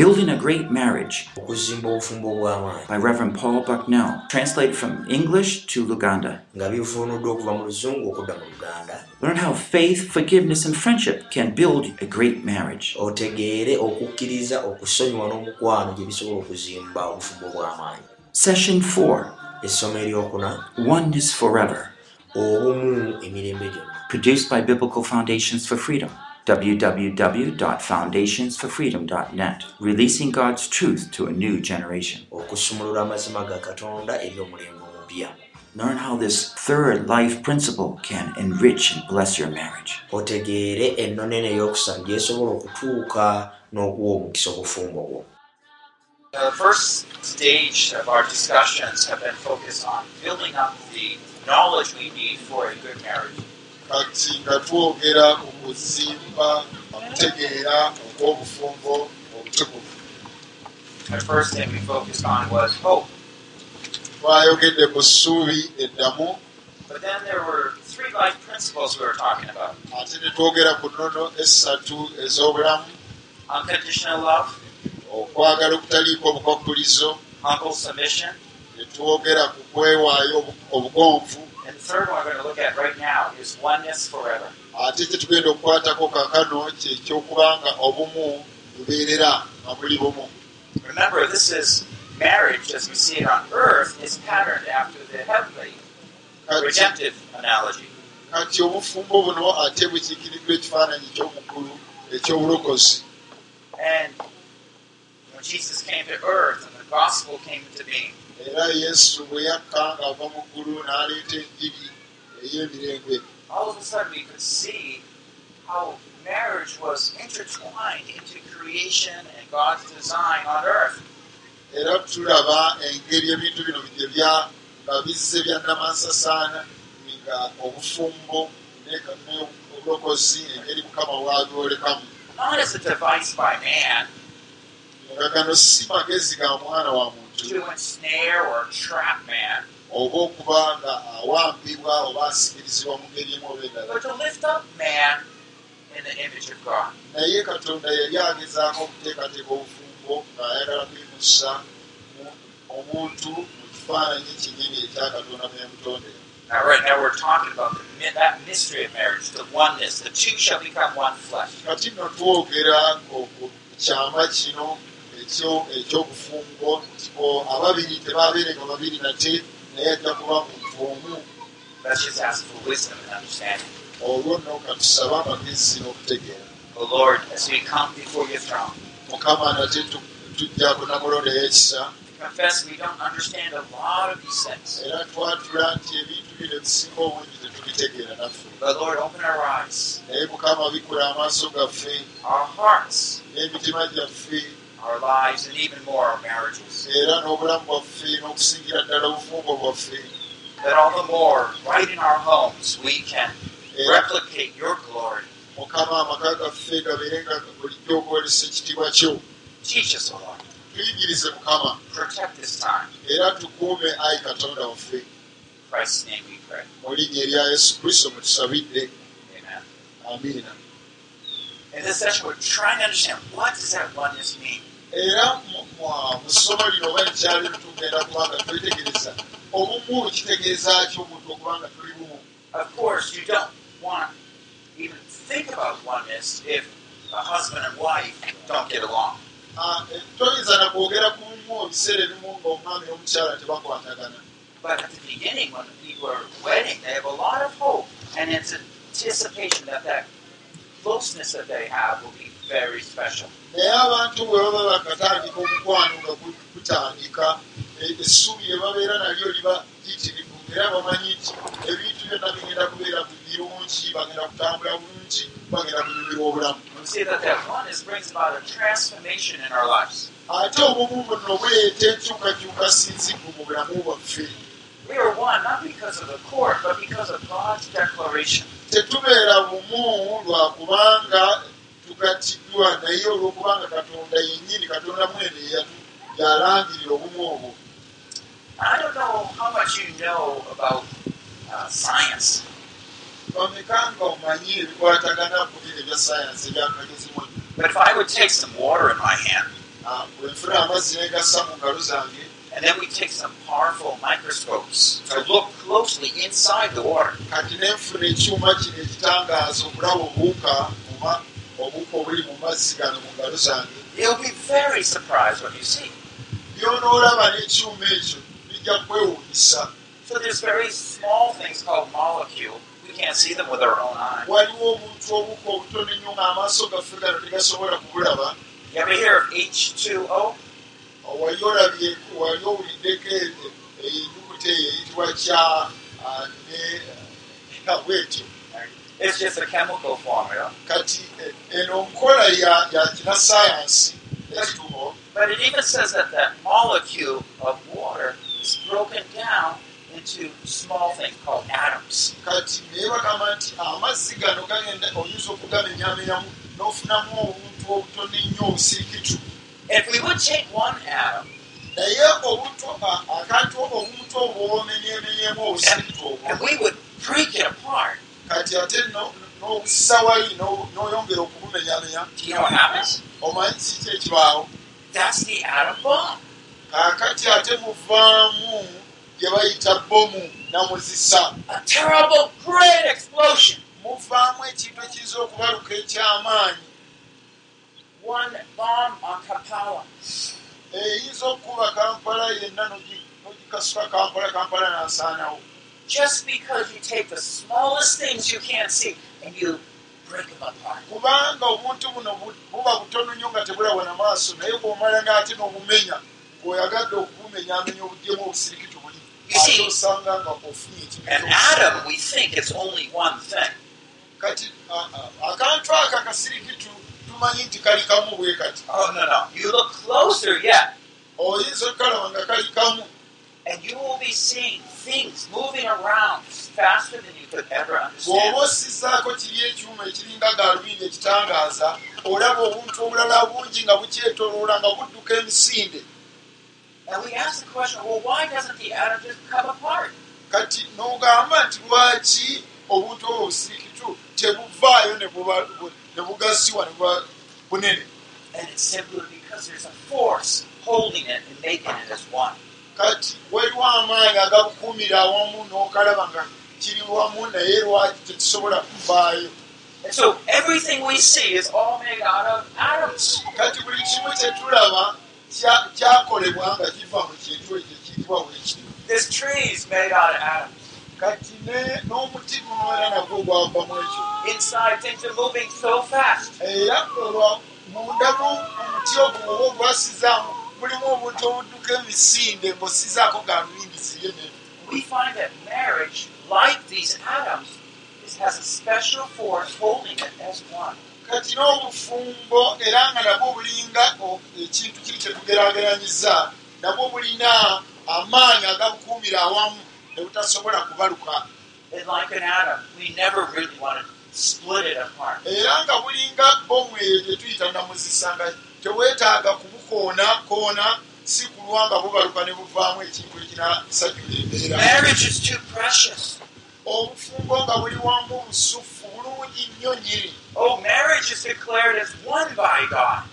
Building a Great Marriage okuzimba obufumbo obw'amaanyi by Reverend Paul Bucknell, translated from English to Luganda. nga bivuunuddwa okuva mu luzungu okudda mu luganda. Learn how faith, forgiveness, and friendship can build a great marriage. otegeere okukkiriza okusonyiwa n'omukwano gye bisobola okuzimba obufumbo obw'amaanyi Session 4 essomo eryokuna. Oneness Forever, obumu emirembe gyonna. Produced by Biblical Foundations for Freedom. www.foundationsforfreedom.net, releasing God's truth to a new generation. okusumulula amazima ga katonda eri omulembe omupya Learn how this third life principle can enrich and bless your marriage. otegeere ennono eno ey'okusatu gyesobola okutuuka n'okuwa omukisa obufumbo bwo the first stage of our discussions have been focused on building up the knowledge we need for a good marriage. Kati nga twogera ku kuzimba okutegeera okw'obufumbo obutukuvu The first thing we focused on was hope. twayogedde ku ssuubi eddamu But then there were three life principles we were talking about ate ne twogera ku nnono essatu ez'obulamu unconditional love, okwagala okutaliiko obukwakkulizo humble submission, ne twogera ku kwewaayo obu- obugonvu and the third one we're going to look at right now is oneness forever. ate kye tugenda okukwatako kakano kye kyokubanga obumu bubeerera nga muli bumu Remember, this is marriage as we see it on earth is patterned after the heavenly redemptive analogy. kati obufumbo buno ate bukiikiriddwa ekifaananyi eky'omukulu eky'obulokozi And when Jesus came to earth and the gospel came into being, era yesu bwe yakka ng'ava mu ggulu n'aleeta enjiri ey'emirembe. All of a sudden we could see how marriage was intertwined into creation and God's design on earth. era tulaba engeri ebintu bino gye bya nga bizze byannamansasaana nga obufumbo obulokozi engeri mukama man. Nga gano si magezi ga mwana wa muntu to ensnare or trap man, oba okuba nga awambibwa oba asikirizibwa mu ngeri emu oba endala but to lift up man in the image of God. naye katonda yali agezaako okuteekateeka obufumbo ng'ayagala kwimusa mu- omuntu mu kifaananyi kinyini ekya katonda mwe yamutondera Now, right now we're talking about the, that mystery of marriage, the oneness. The two shall become one flesh. Ekyo- eky'obufumbo o- ababiri tebaabeerenga babiri nate naye ajja kuba muntu omu. Let's just ask for wisdom and understanding. olwo nno katusabe amagezi n'okutegeera. O Lord, as we come before your throne, mukama nate tu- tujja kunamulonda ey'ekisa to confess we don't understand a lot of these things. era twatula nti ebintu bino ebisinga obungi tetubitegeera naffe. But Lord, open our eyes, naye mukama bikkula amaaso gaffe our hearts, n'emitima gyaffe our lives, and even more our marriages. That all the more, right in our homes, we can replicate your glory. Teach us, O Lord. tuyigirize mukama Protect this time. era tukuume ayi katonda waffe In Christ's name we pray. mu linnya erya yesu kristo mwe tusabidde Amen. amiina In this session, we're trying to understand what does that oneness mean? Era mu- mu- mu ssomo lino oba ekyali tugenda kubanga twetegereza obumu kitegeeza ki omuntu okubanga tuli bumu Of course, you don't want to even think about oneness if a husband and wife don't get along. Ah, eh, toyinza na kwogera ku bumu ebiseera ebimu ng'omwami n'omukyala tebakwatagana But at the beginning, when the people are wedding, they have a lot of hope and it's anticipation that that closeness that they have will be. Naye abantu bwe baba bakatandika omukwano nga gu- gutandika essuubi lye babeera nalyo liba yitirivu era bamanyi nti ebintu byonna bigenda kubeera birungi bagenda kutambula bulungi bagenda kunyumirwa obulamu We see that that oneness brings about a transformation in our lives. ate obumu buno buleeta enkyukakyuka sinziku mu bulamu bwaffe We are one not because of the court, but because of God's declaration. tetubeera bumu lwa kubanga tugattiddwa naye olw'okubanga katonda yennyini katonda mwene yalangirira obumu obwo. I don't know how much you know about uh, omanyi ebikwatagana ku bino ebya sayansi ebyakagezi mu but if I would take some water in my hand ah, And then we take some powerful microscopes to look closely inside the water. Obuwuka obuli mu mazzi gano mu ngalo zange You'll be very surprised when you see. byonoolaba n'ekyuma ekyo bijja kwewuunyisa So there's very small things called molecule. We can't see them with our own eye. waliwo obuntu obuka obutono ennyo ng'amaaso gaffe gano tegasobola kubulaba You ever hear of H2O? It's just a chemical formula. kati eh, eno nkola ya ya kinasayansi ekitumo But it even says that that molecule of water is broken down into small things called atoms. kati naye bagamba nti amazzi gano gagenda oyinza okugamenyamenyamu n'ofunamu obuntu obutono ennyo obusirikitu If we would take one atom naye obuntu akantu obumuntu obwo bwomenyemenyemu obusirikitu obwo and we would break it apart, kati ate no- n'obussa wali no- n'oyongera okubumenyamenya do you know what happens? omanyi kiki ekibaawo? Kaakati ate muvaamu gye bayita bomu namuzisa. Muvaamu ekintu ekiyinza okubaluka ekyamaanyi. Eyinza okukuba kampala yenna nogi- nogikasuka kampala kampala n'asaanawo Just because you take the smallest things you can't see and you break them apart. kubanga obuntu buno bu- buba butono nnyo nga tebulabwa na maaso naye bw'omala n'ate n'obumenya ng'oyagadde okubumenyaamenya obugyemu obusirikitu buli You see- ate osanga nga ofunye An ekintu atom, we think it's only one thing. kati akantu ako akasirikitu tumanyi nti kali kamu bwe kati Oh, no, no. You look closer yet, oyinza okalaba nga kali kamu and you will be seeing things moving around faster than you could ever bw'oba understand. osizaako kiri ekyuma ekiringa gaalubindi ekitangaaza olaba obuntu obulala bungi nga bukyetoloola nga budduka emisinde And we ask the question, well, why doesn't the atom just come apart? kati n'ogamba nti lwaki obuntu obwo obusirikitu tebuvaayo ne bugaziwa ne buba bunene And it's simply because there's a force holding it and making it as one. Kati waliwo amaanyi agabukuumira awamu n'okalaba nga kiri wamu naye lwaki tekisobola kuvaayo And so everything we see is all made out of atoms. kati buli kimu kye tulaba kya- kyakolebwa nga kiva mu kintu ekyo ekiyitibwa bwekiri This tree is made out of atoms. kati n'omuti guno era nagwo gwavamu ekyo Inside, things are moving so fast. era olwa mundamu omuti ogwo oba ogwasizaamu mulimu obuntu obudduka emisinde ng'osizaako galubindi zirye ne We find that marriage, like these atoms, has a special force holding it as one. kati n'obufumbo era nga nabwo bulinga ekintu kiri kye tugeraageranyiza nabwo bulina amaanyi agabukuumira awamu ne butasobola kubaluka era nga bulinga bomu eyo gye tuyita namuzisa nga teweetaaga kubukoona koona si kulwa nga bubaluka ne buvaamu ekintu ekinasajjula embeera. Obufumbo nga buli wamu busufu bulungi nnyo nyiri Oh,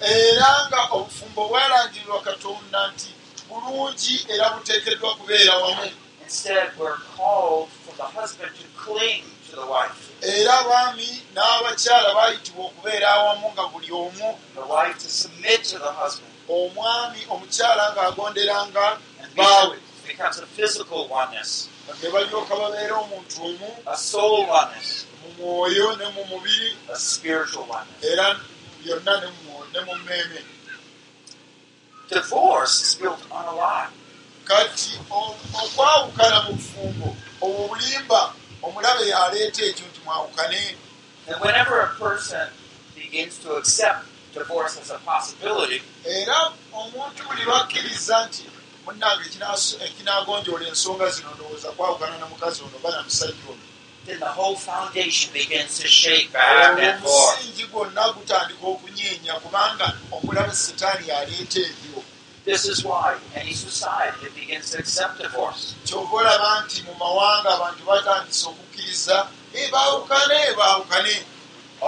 era nga obufumbo bwalangirirwa katonda nti bulungi era buteekeddwa kubeera wamu. Instead, we're called for the husband to cling to the wife, era abaami n'abakyala baayitibwa okubeera awamu nga buli omu omwami omukyala ng'agonderanga baawe ne balyoka babeera omuntu omu mu mwoyo ne mu mubiri a spiritual oneness. era byonna ne mu mmeeme Divorce is built on a lie. kati okwawukana mu bufumbo obwo bulimba omulabe yaleeta ekyo nti mwawukane era omuntu buli lwakkiriza nti munnange ekinaso- ekinagonjoola ensonga zino ndowooza kwawukana na mukazi ono ba na musajja ono. then the whole foundation begins to shake back and forth. This is why any society that begins to accept divorce kyova olaba nti mu mawanga abantu batandise okukkiriza "Eh, baawukane baawukane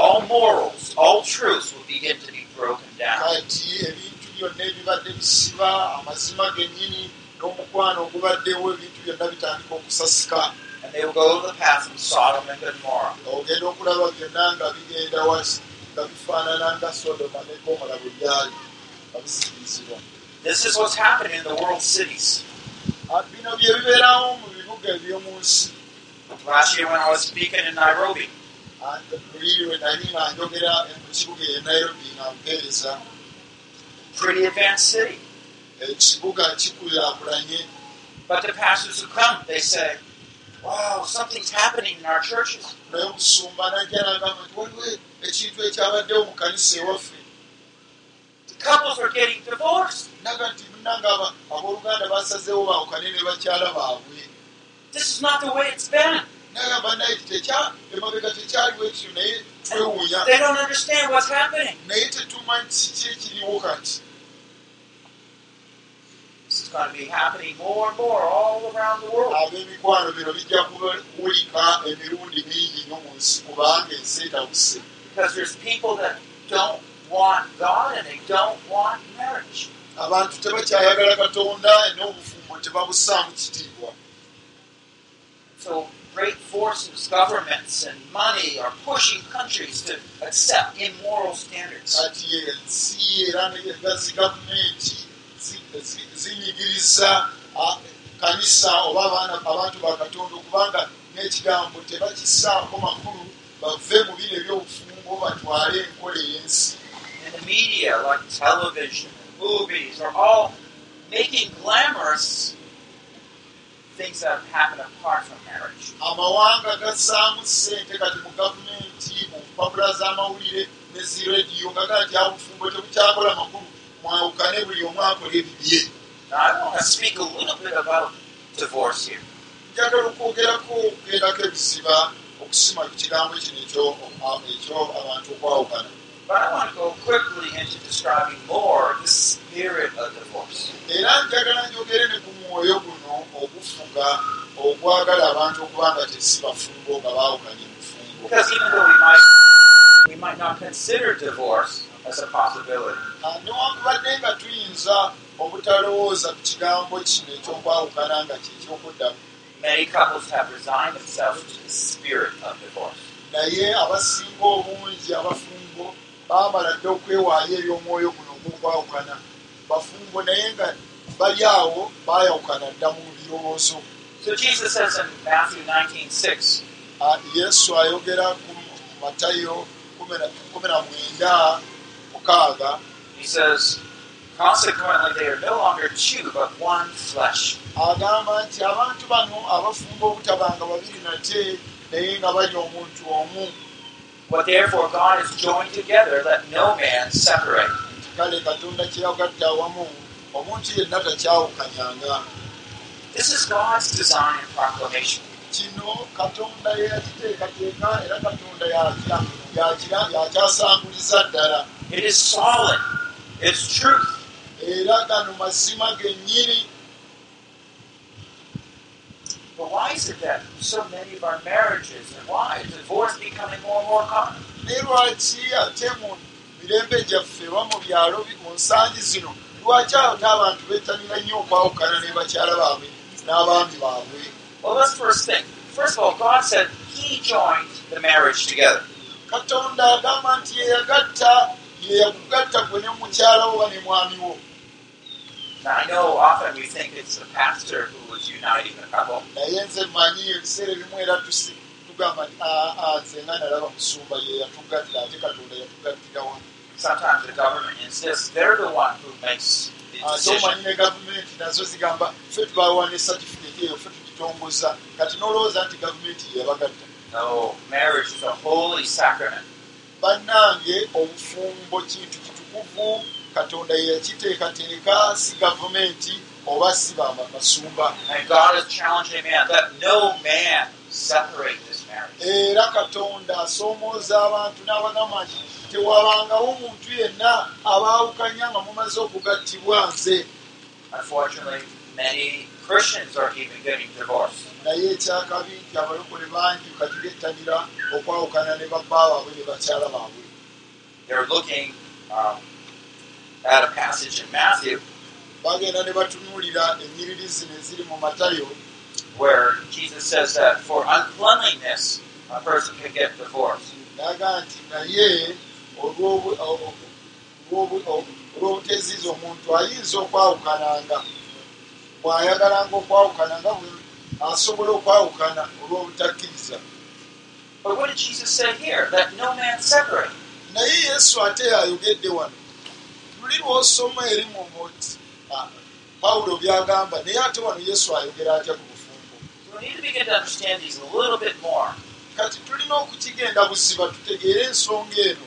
all morals, all truths will begin to be broken down. kati ebintu byonna ebibadde bisiba amazima gennyini n'omukwano ogubaddewo ebintu byonna bitandika okusasika And they will go to the path of Sodom and Gomorrah. ogenda okulaba byonna nga bigenda wansi nga bifaanana nga sodoma ne gomola bwe byali nga bisikirizibwa This is what's happening in the world cities. Bino bye bibeerawo mu bibuga eby'omu nsi Last year when I was speaking in Nairobi, buli lwe nali nga njogera mu kibuga e nairobi nga mpeereza pretty advanced city. ekibuga kikulaakulanye But the pastors who come, they say, Wow, something's happening in our churches. naye omusumba najja nagamba nti waliwo ekintu ekyabaddewo mu kanisa ewaffe couples are getting divorced. This is not the way it's been. nagamba naye emabega tekyaliwo ekyo naye twewuunya They don't understand what's happening. naye tetumanyi kiki ekiriwo kati This is going to be happening more and more all around the world. ab'emikwano bino bijja kuwulika emirundi mingi nnyo mu nsi kubanga ensi etabuse Want God and they don't want marriage. abantu tebakyayagala katonda n'obufumbo tebabusaamu kitiibwa So great forces, governments, and money are pushing countries to accept immoral standards. kati ensi era gavumenti zi- zi- zinyigiriza kanisa oba abantu ba katonda okubanga n'ekigambo tebakisaako makulu bave mu bino ebyobufumbo batwale enkola ey'ensi And the media, like television and movies, are all making glamorous things that happen apart from marriage. amawanga gassaamu ssente kati mu gavumenti mu mpapula z'amawulire ne zirediyo gaga nti abufumbo tebukyakola makulu mwawukane buli omu akola ebibye Now, I want to speak a little bit about divorce here. njagala okwogerako okugendako ebiziba okusima ku kigambo kino ekyo abantu okwawukana But I want to go quickly into describing more the spirit of divorce. era njagala njogere ne ku mwoyo guno ogufuga ogwagala abantu okuba nga tesi bafumbo nga baawukanye mufumbo Because even though we might we might not consider divorce as a possibility, Ah, newankubadde nga tuyinza obutalowooza ku kigambo kino ekyokwawukana nga kyekyokuddamu many couples have resigned themselves to the spirit of divorce. naye abasinga obungi abafumbo baamala dde okwewaayo eri omwoyo guno ogwokwawukana. Bafumbo naye nga bali awo baayawukana dda mu birowoozo. So Jesus says in Matthew 19:6, yesu ayogera ku matayo kumi na mwenda mukaaga. he says, Consequently, they are no longer two, but one flesh. agamba nti abantu bano abafumba obutabanga babiri nate naye nga bali omuntu omu What therefore God has joined together, let no man separate. kale katonda kyeyagatta awamu omuntu yenna takyawukanyanga This is God's design and proclamation. kino katonda yeyakiteekateeka era katonda yakyasanguliza ddala It is solid. It's truth. era gano mazima gennyini But why is it that so many of our marriages and why is divorce becoming more and more common? naye lwaki ate mu mirembe gyaffe oba mu byalo mu nsangi zino lwaki ate abantu bettanira nnyo okwawukana ne bakyala baabwe n'abaami baabwe Well, let's first think. First of all, God said He joined the marriage together. katonda agamba nti yeyagatta yeyakugatta gwe ne mukyala oba ne mwami wo Now, I know often we think it's the pastor who was uniting the couple, naye nze mmanyi ebiseera ebimu era tugamba nti "Ah, ah, nze nga nalaba musumba ye yatugatta ate katonda yatugattirawo sometimes the government insists they're the one who makes the ate decision. omanyi ne gavumenti nazo zigamba ffe tubawa ne satifiketi eyo ffe tugitongoza kati n'olowooza nti gavumenti yeyabagatta No, marriage is a holy sacrament. bannange obufumbo kintu kitukuvu katonda yeyakiteekateeka si gavumenti oba si basumba And God is challenging man, let no man separate this marriage. era katonda asoomooza abantu n'abagamba nti tewabangawo muntu yenna abaawukanya nga mumaze okugattibwa nze Unfortunately, many Christians are even getting divorced. naye ekyakabi nti abalokole bangi kati bettanira okwawukana ne babba baabwe ne bakyala baabwe They're looking at a passage in Matthew bagenda ne batunuulira ennyiriri zino eziri mu matayo where Jesus says that for uncleanliness, a person can get divorced. naga nti naye olw'obuteziiza omuntu ayinza okwawukananga bw'ayagalanga okwawukananga asobola okwawukana olw'obutakkiriza But what did Jesus say here? That no man separate. naye yesu ate ayogedde wano luli lw'osoma eri mu muti pawulo byagamba naye ate wano yesu ayogera atya ku bufumbo So we need to begin to understand these a little bit more. kati tulina okukigenda busiba tutegeere ensonga eno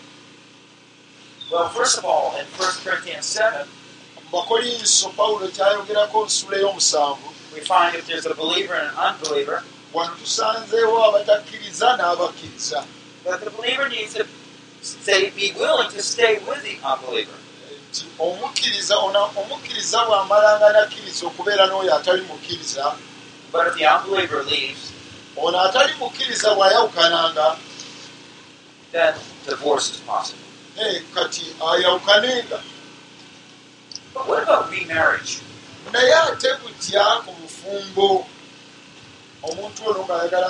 Well, first of all, in 1 Corinthians 7, mu bakolinso pawulo kyayogerako nsula ey'omusanvu we find if there's a believer and an unbeliever, wano tusanzeewo abatakkiriza n'abakkiriza that the believer needs to stay, be willing to stay with the unbeliever. Nti omukkiriza omukkiriza bw'amalanga nakkiriza okubeera n'oyo atali mukkiriza ono atali mukkiriza bw'ayawukananga eh, kati ayawukanenga naye ate butya ku bufumbo omuntu ono ng'ayagala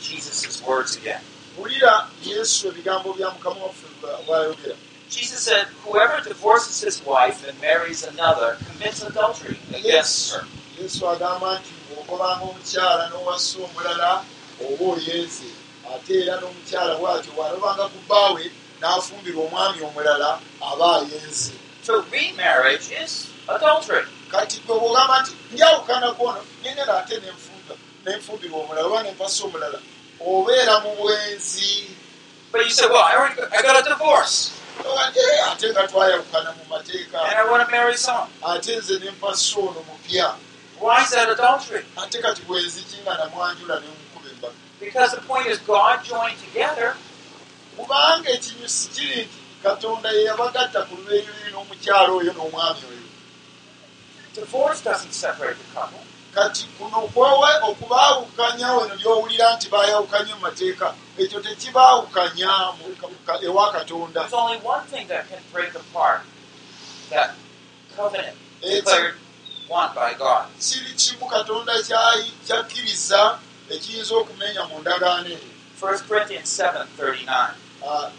Jesus' words again. wulira yesu ebigambo bya mukama waffe bwa- bw'ayogera Jesus said, Whoever divorces his wife and marries another commits adultery against her. yesu agamba nti bw'ogobanga omukyala n'owassa omulala oba oyenze ate era n'omukyala bw'atyo bw'alobanga ku bbaawe n'afumbirwa omwami omulala aba ayenze So remarriage is adultery. kati gwe bw'ogamba nti njawukana kwono nengera ate nenfumbirwa omulala oba nenfassa omulala obeera mu bwenzi But you say, Well, I already got, I got a divorce Oga nti, "Eh, ate nga twayawukana mu mateeka ate nze nenfassa ono mupya. Why is that adultery? ate kati bwenzi ki nga namwanjula nemukuba embaga. Kubanga ekinyusi kiri nti katonda ye yabagatta ku lubeereri n'omukyalo oyo n'omwami oyo Kati kuno okwawe okubaawukanya weno byowulira nti baayawukanye mu mateeka ekyo tekibaawukanya ewa katonda There's only one thing that can break apart that covenant Eki- declared one by God. kiri kimu katonda kyakkiriza ekiyinza okumenya mu ndagaano eyo 1 Corinthians 7:39. Ah,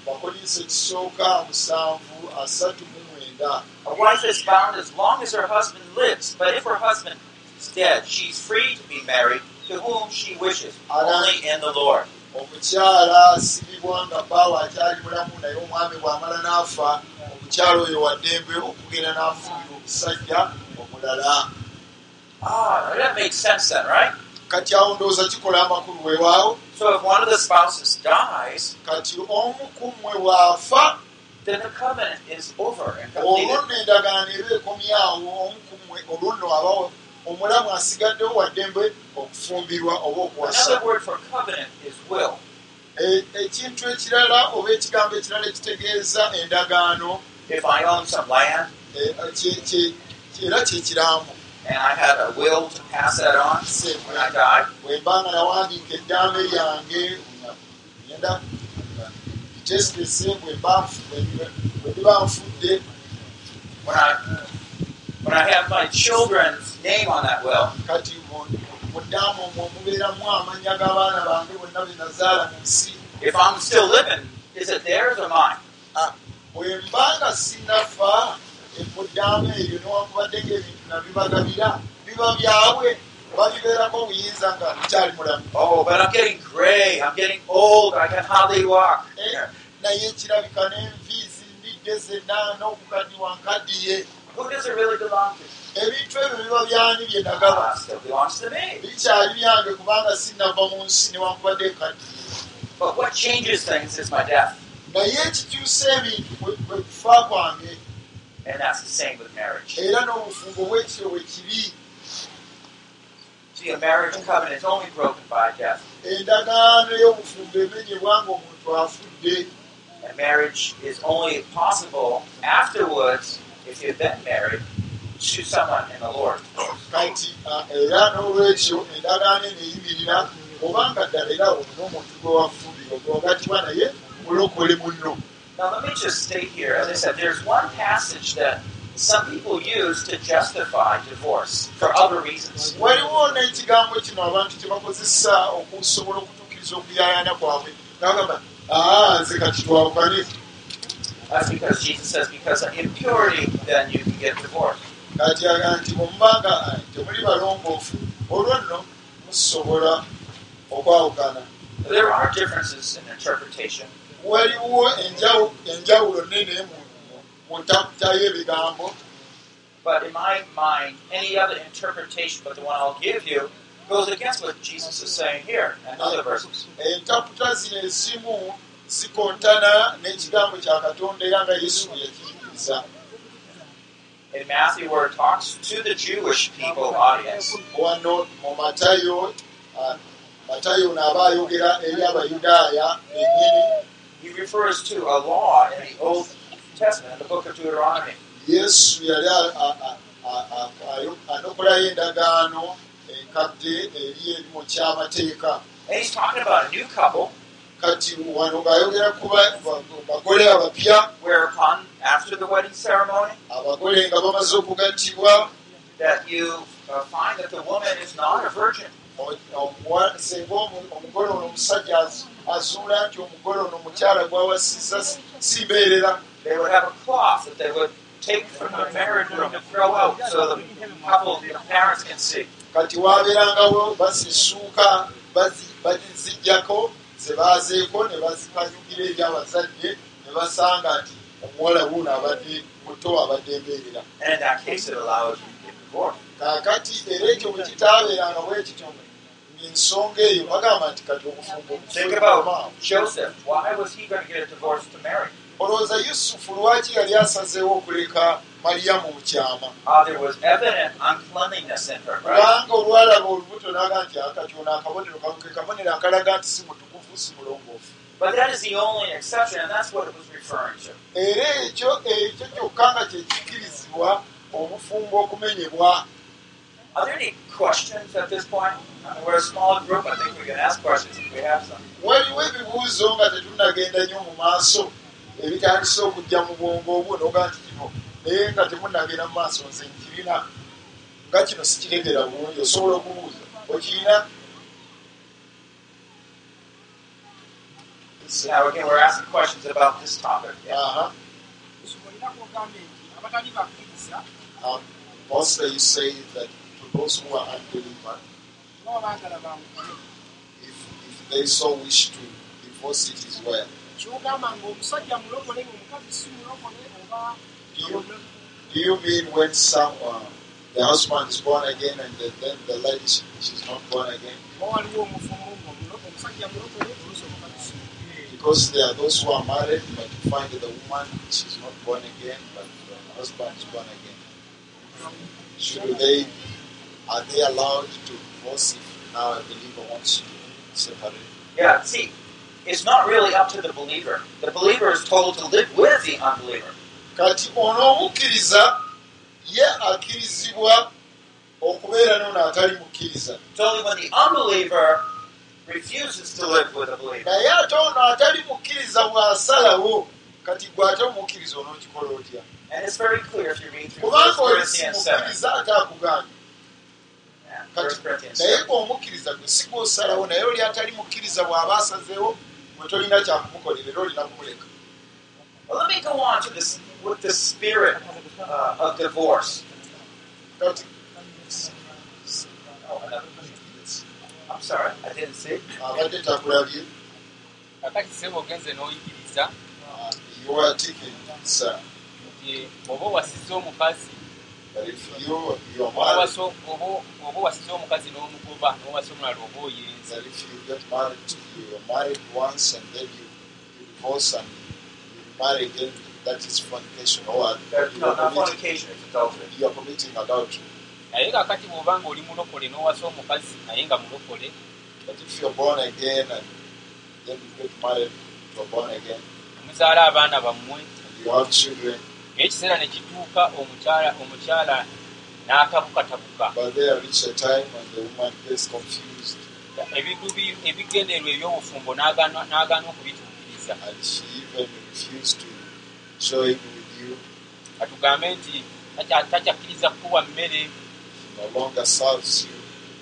ekisooka musanvu asatu mu mwenda A wife is bound as long as her husband lives, but if her husband is dead, she's free to be married to whom she wishes, only in the Lord. omukyala asibibwa nga bbaawe akyali mulamu naye omwami bw'amala n'afa. Omukyala oyo waddembe okugenda n'afumbira omusajja omulala. Ah, that makes sense then, right? kati awo ndowooza kikola amakulu weewaawo So if one of the spouses dies, kati omu ku mmwe bw'afa then the covenant is over and olwo nno endagaano eba ekomyawo omu ku mmwe olwo nno abawo omulamu asigaddewo waddembe okufumbirwa oba okuwasa. E- ekintu ekirala oba ekigambo ekirala ekitegeeza endagaano e, era kyekiramu and I had a will to pass that on when I died, bwe mba nga nawandiika eddambe lyange nfu- bwe- bwe ndiba nfudde when I have my children's name on that will, kati mu- mu ddaamu omwo mubeeramu amannya g'abaana bange bonna be nazaala mu nsi if I'm still living, is it theirs or mine? bwe mba nga sinnafa e, mu ddaamu eryo newankubadde ng'ebintu nabibagabira biba byabwe babibeerako obuyinza nga nkyali mulamu Oh, but I'm getting gray. I'm getting old. I can hardly walk. Eh, naye kirabika n'enviizi mbidde zenna n'okukaddiwa nkaddiye Who does it really belong to? ebintu ebyo biba byani bye nagaba Ah, bikyali byange kubanga sinnava mu nsi newankubadde nkaddiye But what changes things is my death, naye ekikyusa ebintu bwe- kufa kwange. And that's the same with marriage. era n'obufumbo bwekiro bwe kiri See, a marriage covenant is only broken by death, endagaano y'obufumbo emenyebwa nga omuntu afudde. And marriage is only possible afterwards if you've been married to someone in the Lord. kati ah, era n'olwekyo endagaano eno eyimirira obanga ddala era olina omuntu gwe wafumbirwa gwe wagatibwa naye mulokole munno Now, let me just state here, as I said, there's one passage that some people use to justify divorce for other reasons. waliwo n'ekigambo kino abantu kye bakozesa okusobola okutuukiriza okuyayaana kwabwe nagamba nze kati twawukane That's because Jesus says, because of impurity, then you can get divorced. kati aga nti mumubanga temuli balongoofu olwo nno musobola okwawukana There are differences in interpretation. waliwo enjawu- enjawulo nene mu ntaputa y'ebigambo But in my mind, any other interpretation but the one I'll give you goes against what Jesus is saying here and other verses. entaputa zino ezimu zikontana n'ekigambo kya katonda era nga yesu bwe yakiyigiriza In Matthew, where it talks to the Jewish people audience, wano mu matayo ah, matayo naaba ayogera eri abayudaaya bennyini he refers to a law in the Old Testament, in the book of Deuteronomy. yesu yali a- a- a- a- ayo- anokolayo endagaano enkadde eri eri mu kyamateeka. And he's talking about a new couple, kati wano ng'ayogera ku ba- ba- bagole abapya whereupon, after the wedding ceremony, abagole nga bamaze okugattibwa that you uh, find that the woman is not a virgin. singa omu- omugole ono omusajja az- azuula nti omugole ono mukyala gwawasizza si- si mbeerera They would have a cloth that they would take from the marriage room and throw out so the couple, the parents can see. kati waabeerangawo bazisuuka bazi- bazijjako ze baazeeko ne bazikanyugira eri abazadde ne basanga nti omuwala wuuno abadde muto abadde mbeerera kaakati era ekyo bwe kitaabeeranga bwe kityo ensonga eyo bagamba nti kati obufumbo Think obufuuka about Joseph. Why was he going to get a divorce to Mary? olowooza yusufu lwaki yali asazeewo okuleka maliyamu mu kyama there was evident uncleanliness in her, right? kubanga olwalaba olubuto naga nti akatyono akabonero kamuke kabonero akalaga nti si mutukufu si mulongoofu But that is the only exception, and that's what it was referring to. era ekyo ekyo kyokka nga kyekikirizibwa obufumbo okumenyebwa Are there any questions at this point? I mean, we're a small group. I think we can ask questions if we have some. waliwo ebibuuzo nga tetunnagenda nnyo mu maaso ebitandise okujja mu bwongo obwo noga nti kino naye nga temunnagenda mu maaso nze nkirina nga kino sikiregera bulungi osobola okubuuza okirina Now, again, we're asking questions about this topic. Yeah. Bakkiriza Um, mostly you say that to those who are unbeliever, baba baagala bawukane if, if they so wish to divorce it is well. Do you, do you mean when some uh, the husband is born again and the, then the lady she, she's not born again? Because there are those who are married, but you find the woman she's not born again, but the husband is born again. Should they are they allowed to divorce if now a believer wants to separate? Yeah, see, it's not really up to the believer. The believer is told to live with the unbeliever. kati onoomukkiriza ye akkirizibwa okubeera n'ono atali mukkiriza It's only when the unbeliever naye ate ono atali mukkiriza bw'asalawo kati gwe ate omukkiriza onookikola otya And it's very clear if you read through 1 kubanga oli Corinthians 7. simukkiriza ate akugambye Yeah, 1 kati Corinthians naye 7. gweomukkiriza gwe si gw'osalawo naye oli atali mukkiriza bw'aba asazeewo gwe tolina kyakumukolera era olina kumuleka Well, let me go on to this with the spirit uh, of divorce. kati Oh, another question. I'm sorry, I didn't see. abadde takulabye kakati sebo ogenze n'oyigiriza uh, you are taking sir nti oba owasiza omukazi that if you you are oba married waso- oba- oba owasiza omukazi n'omugoba n'owasa omulala oba oyenza that if you get married, you are married once and then you, you divorce and you marry again, that is fornication or you no, are, not fornication, it's adultery. you are committing adultery. Naye kakati bw'oba nga oli mulokole n'owasa omukazi naye nga mulokole But if you are born again and then you get married to a born again. muzaala abaana bammwe and you have children, naye ekiseera ne kituuka omukyala omukyala n'atabukatabuka ebintu bi- ebigendererwa eby'obufumbo n'agaana okubituukiriza. Katugambe nti takya- takyakkiriza kukuwa mmere no longer serves you.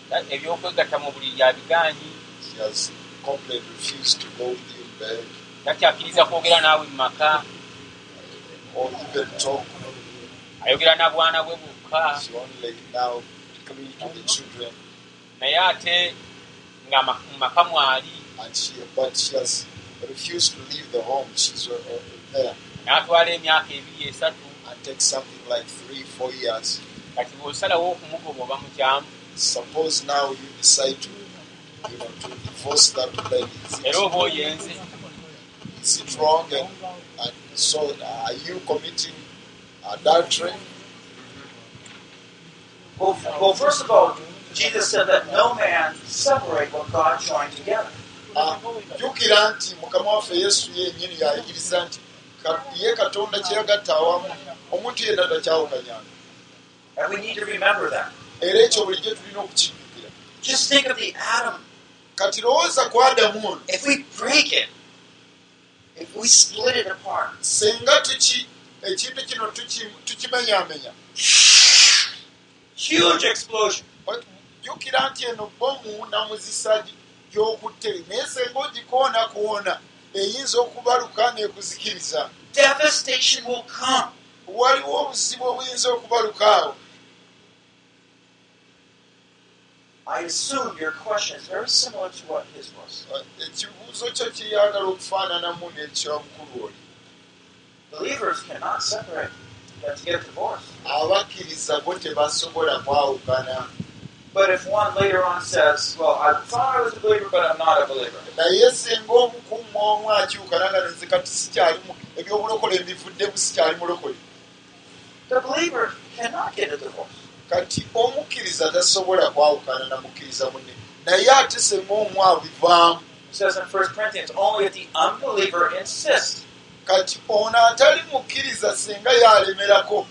ta- ebyokwegatta mu buliri abigaanyi He has completely refused to go with you in bed takyakkiriza kwogera naawe mu maka or even talk. ayogera na bwana bwe bwokka She only now clean to the children, naye ate nga mu maka mwali and she but she has refused to leave the home. She's uh, uh, there n'atwala emyaka ebiri esatu and takes something like three, four years. Kati bw'osalawo okumugoba oba mukyamu Suppose now you decide to, you know, to divorce that lady. Is era oba it, oyenze is it wrong? And, and so, are you committing adultery? Well, well, first of all, Jesus said that no man separate what God joined together. Ah, jjukira nti mukama waffe yesu yennyini yayigiriza nti ka- ye katonda kyeyagatta awamu omuntu yenna takyawukanyanga And we need to remember that. era ekyo bulijjo tulina okukijjukira Just think of the atom. kati lowooza ku adamu ono If we break it, if we split it apart, senga tuki ekintu kino tuki- tukimenyaamenya huge explosion. jjukira nti eno bomu namuzisa gy- gy'okutte naye senga ogikoonakoona eyinza okubaluka n'ekuzikiriza Devastation will come. waliwo obuzibu obuyinza okubalukaawo I assume your question is very similar to what his was. ekibuuzo kyo kiryagala okufaananamu n'ekyomukulu oli Believers cannot separate. You have to get divorced. abakkiriza bo tebasobola kwawukana But if one later on says, Well, I thought I was a believer, but I'm not a believer, naye singa omukumu omu akyuka naga nze kati sikyalimu ebyobulokole mbivuddemu sikyali mulokole the believer cannot get a divorce. Kati omukkiriza tasobola kwawukana na mukkiriza munne naye ate senga omu abivaamu It says in 1 Corinthians, only if the unbeliever insists. kati ono atali mukkiriza senga yalemerako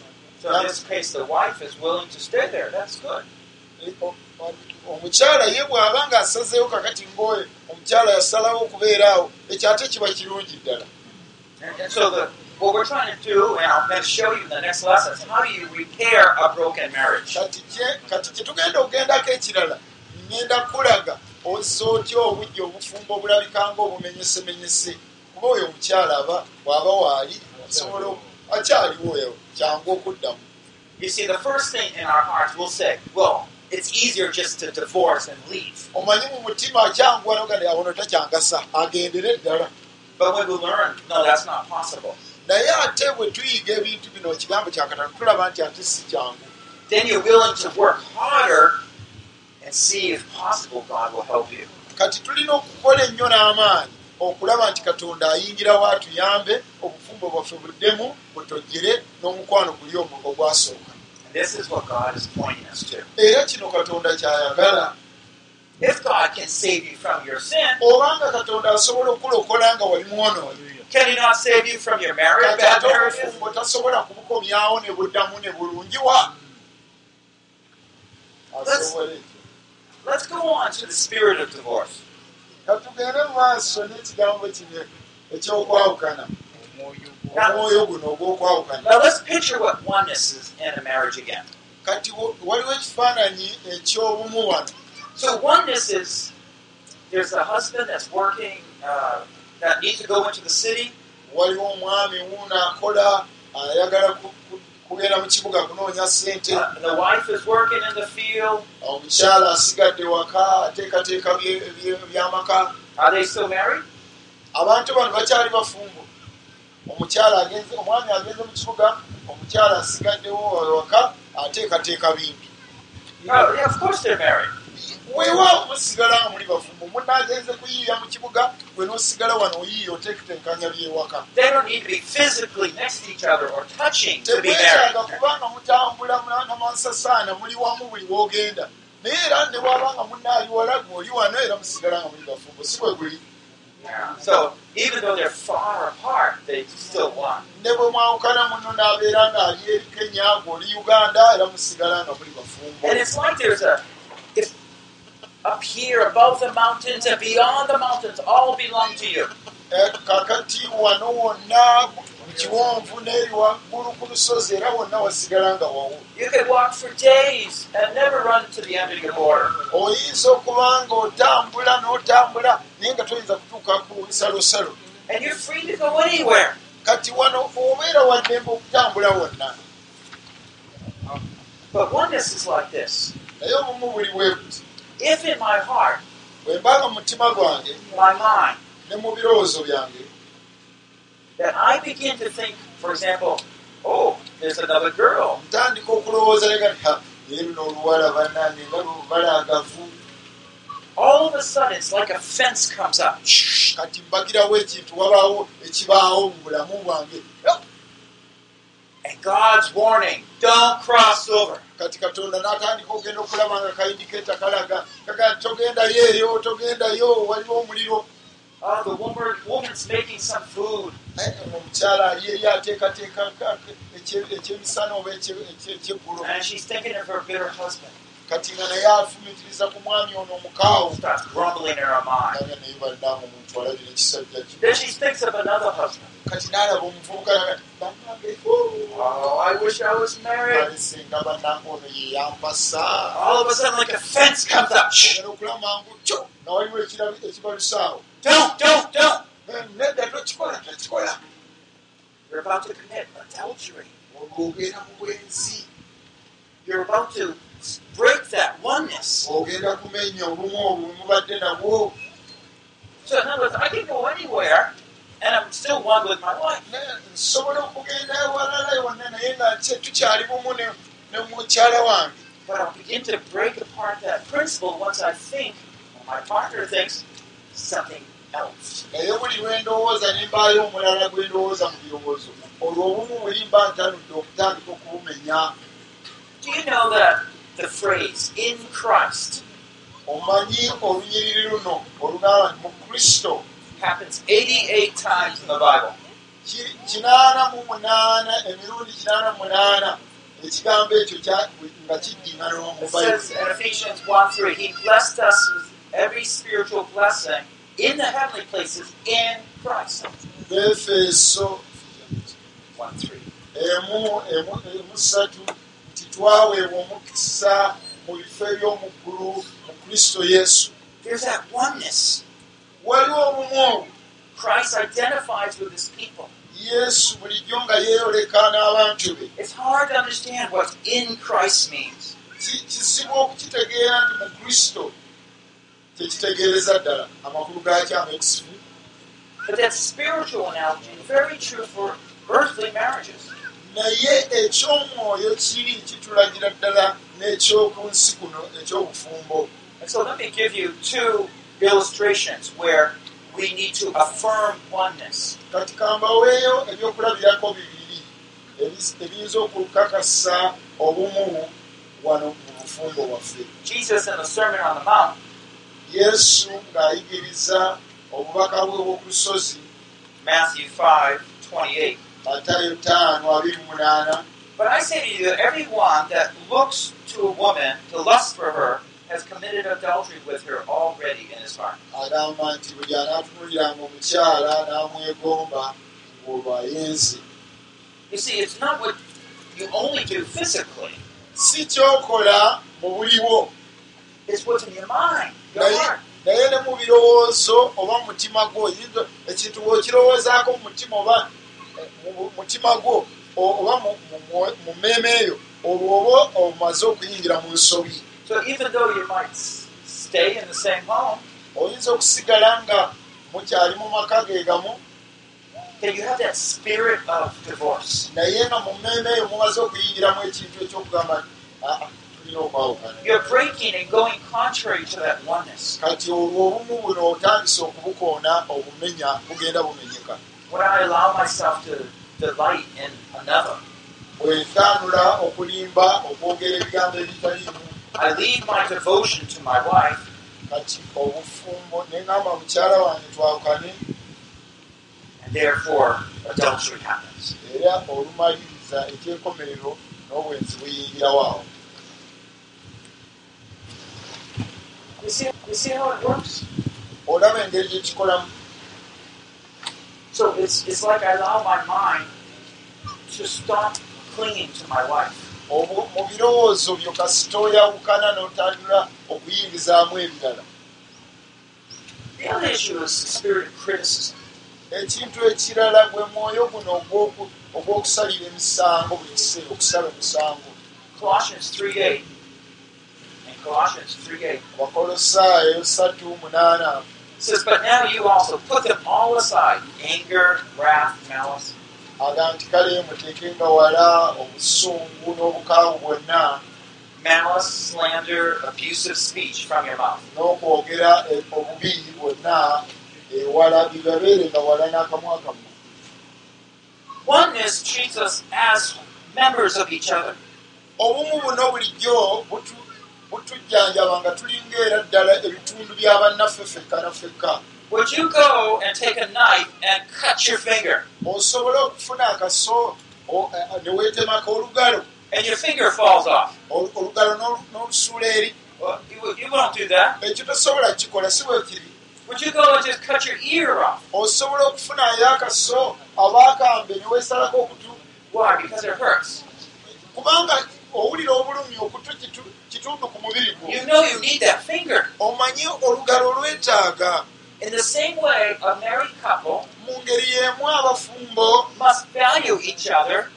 omukyala ye bw'aba ng'asazeewo kakati ngoye omukyala yasalawo okubeera awo ekyo ate kiba kirungi ddala What we're trying to do, and I'm going to show you in the next lesson, is how do you repair a broken marriage? kati kye- tugenda okugendako ekirala ngenda kulaga ozza otya obujja obufumbo obulabika ng'obumenyesemenyese kuba oyo omukyala aba bw'aba waali asobola akyaliwo oyo kyangu okuddamu You see, the first thing in our hearts, we'll say, well, it's easier just to divorce and leave. omanyi mu mutima akyanguwa nogandi awono takyangasa agendere ddala But when we learn, no, that's not possible, naye ate bwe tuyiga ebintu bino ekigambo kyakatano tulaba nti ate si kyangu then you're willing to work harder and see if possible God will help you. kati tulina okukola ennyo n'amaanyi okulaba nti katonda ayingirawo atuyambe obufumbo bwaffe buddemu butojjere n'omukwano guli omu ogwasooka And this is what God is pointing us to. era kino katonda kyayagala If God can save you from your sin, obanga katonda asobola okulokola nga wali mwonoonyi can He not save you from your marriage, bad marriages? tasobola kubukomyawo ne buddamu ne bulungiwa. Ekyo Let's go on to the spirit of divorce. katugende mu maaso n'ekigambo kino ekyokwawukana. Omwoyo guno ogw'okwawukana. Now let's picture what oneness is in a marriage again. kati wo- waliwo ekifaananyi ekyobumu wano So oneness is there's a husband that's working uh, that needs to go into the city. waliwo omwami wuuno akola ayagala ku- ku- kugenda mu kibuga kunoonya ssente Uh, the wife is working in the field. omukyala asigadde waka ateekateeka by'amaka Are they still married? abantu bano bakyali bafumbo omukyala agenze omwami agenze mu kibuga omukyala asigaddewo waka ateekateeka bintu Weewaawo musigala nga muli bafumbo. Munna agenze kuyiiya mu kibuga gwe n'osigala wano oyiiya oteekateekanya byewaka They don't need to be physically next to each other or touching to be tebwetaaga married. kubanga mutambula namansasaana muli wamu buli woogenda naye era ne bwaba nga munna ali wala gwe oli wano era musigala nga muli bafumbo si bwe guli. So even though they're far apart, they still one. ne bwe mwawukana muno n'abeera ng'ali eri kenya gwe oli uganda era musigala nga muli bafumbo And it's like there's a if up here above the mountains and beyond the mountains all belong to you. Kakati wano wonna mu kiwonvu n'eri waggulu ku lusozi era wonna wasigala nga wawo You could walk for days and never run to the end of your border. oyinza okuba nga otambula n'otambula naye nga toyinza kutuuka ku bisalosalo And you're free to go anywhere. kati wano obeera waddembe okutambula wonna But oneness is like this. naye obumu buli bwe buti If in my heart, bwe mbanga mu mutima gwange my mind, ne mu birowoozo byange that I begin to think, for example, oh, there's another girl. ntandika okulowooza lega nti "Ha, naye luno oluwala bannange nga lubalagavu All of a sudden, it's like a fence comes up. kati mbagirawo ekintu wabaawo ekibaawo mu bulamu bwange And God's warning, don't cross over. Kati katonda n'atandika ogenda okulaba nga kayindikeeta kalaga. Kaga togendayo eyo togendayo waliwo omuliro. The woman, woman's making some food. Eh, omukyala ali eri ateekateeka ka- ekye- ekyemisana oba ekye- ekye- ekyeggulo Kati nga naye afumitiriza ku mwami ono omukaawo Starts grumbling in her mind. naga naye balinamu omuntu alabira ekisajja ki Then she thinks of another husband. kati n'alaba omuvubuka bannange Oh, I wish I was married. ale singa bannange ono ye yampasa All of a sudden, like a fence comes up. ogenda okulaba mangu kyo nga waliwo ekirabi- ekibalusaawo Don't, don't, don't. nedda tokikola tokikola You're about to commit adultery. You're about to break that oneness. ogenda kumenya obumu obwo mubadde nabwo So, in other words, I can go anywhere and I'm still one with my wife. Nsobola okugenda ewalala wonna naye nga tukyali bumu ne mukyala wange But I'll begin to break apart that principle once I think, or my partner thinks, something else. naye buli lwe ndowooza ne mbaayo omulala gwe ndowooza mu birowoozo olwo obumu buli mba ntanudde okutandika okubumenya Do you know that the phrase in Christ omanyi olunyiriri luno olugamba nti mu kristo happens 88 times in the Bible? ki- kinaana mu munaana emirundi kinaana mu munaana ekigambo ekyo nga kiddingana mu bayibuli in Ephesians 1 3, He blessed us with every spiritual blessing in the heavenly places in Christ. befeeso 1 3. Nti twaweebwa omukisa mu bifo eby'omu ggulu mu kristo yesu There's that oneness. waliwo obumu obwo Christ identifies with his people. yesu bulijjo nga yeeyoleka n'abantu be It's hard to understand what in Christ means. Ki- kizibu okukitegeera nti mu kristo tekitegeereza ddala amakulu gakyo amekisifu But that spiritual analogy is very true for earthly marriages. Naye eky'omwoyo kiri kitulagira ddala n'ekyoku nsi kuno eky'obufumbo so let me give you two illustrations where we need to affirm oneness. kati kambaweeyo ebyokulabirako bibiri ebiyinza okukakasa obumu wano mu bufumbo bwaffe. Yesu ng'ayigiriza obubaka bwe bw'oku lusozi Matthew 5 28. matayo 5:28 But I say to you that everyone that looks to a woman to lust for her has committed adultery with her already in his heart. agamba nti buli anaatunuliranga omukyala n'amwegomba ng'olwo ayenze You see, it's not what you only do physically, si kyokola mu buliwo it's what's in your mind, your naye heart. naye ne mu birowoozo oba mu mutima gwo oyinza- ekintu bw'okirowoozaako mu mutima oba mutima gwo oba mu- mmeeme eyo olwo oba omaze okuyingira mu nsobi So even though you might s- stay in the same home, oyinza okusigala nga mukyali mu maka ge gamu that you have that spirit of divorce. naye nga mu mmeeme eyo mumaze okuyingiramu ekintu ekyokugamba "Ah, ah, okwawukana You're breaking and going contrary to that oneness. When I allow myself to delight in another, bwentanula okulimba okwogera ebigambo ebitaliimu. I leave my devotion to my wife. Kati obufumbo neŋŋamba mukyala wange twawukane and therefore adultery happens. era olumaliriza ekyekomerero n'obwenzi buyingirawo awo You see, you see how it works? olaba engeri gyekikolamu So it's, it's like I allow my mind to stop clinging to my wife. mu birowoozo byo kasita oyawukana n'otandula okuyingizaamu ebirala. Ekintu ekirala gwe mwoyo guno ogw'okusalira emisango buli kiseera okusala omusango. Abakolosaayo 3 8 says, But now you also put them all aside, anger, wrath, malice, aga nti kale muteekenga wala obusungu n'obukaawu bwonna malice, slander, abusive speech from your mouth. n'okwogera e- obubi bwonna ewala bibabeerenga wala n'akamwa kammwe Oneness treats us as members of each other. obumu buno bulijjo butu- butujjanjaba nga tulinga era ddala ebitundu bya bannaffe fekka na fekka Would you go and take a knife and cut your finger, osobole okufuna akaso o- eh, ne weetemako olugalo and your finger falls off? olu- olugalo n'olu- n'olusuula eri Well, you, would- you won't do that. ekyo tosobola kikola si bwe kiri Would you go and just cut your ear off? osobola okufunayo akaso abaakambe ne weesalako okutu Why? Because it hurts. kubanga owulira obulumi okutu kitu- kitundu ku mubiri gwo. Omanyi olugalo lwetaaga. In the same way, a married couple must value each other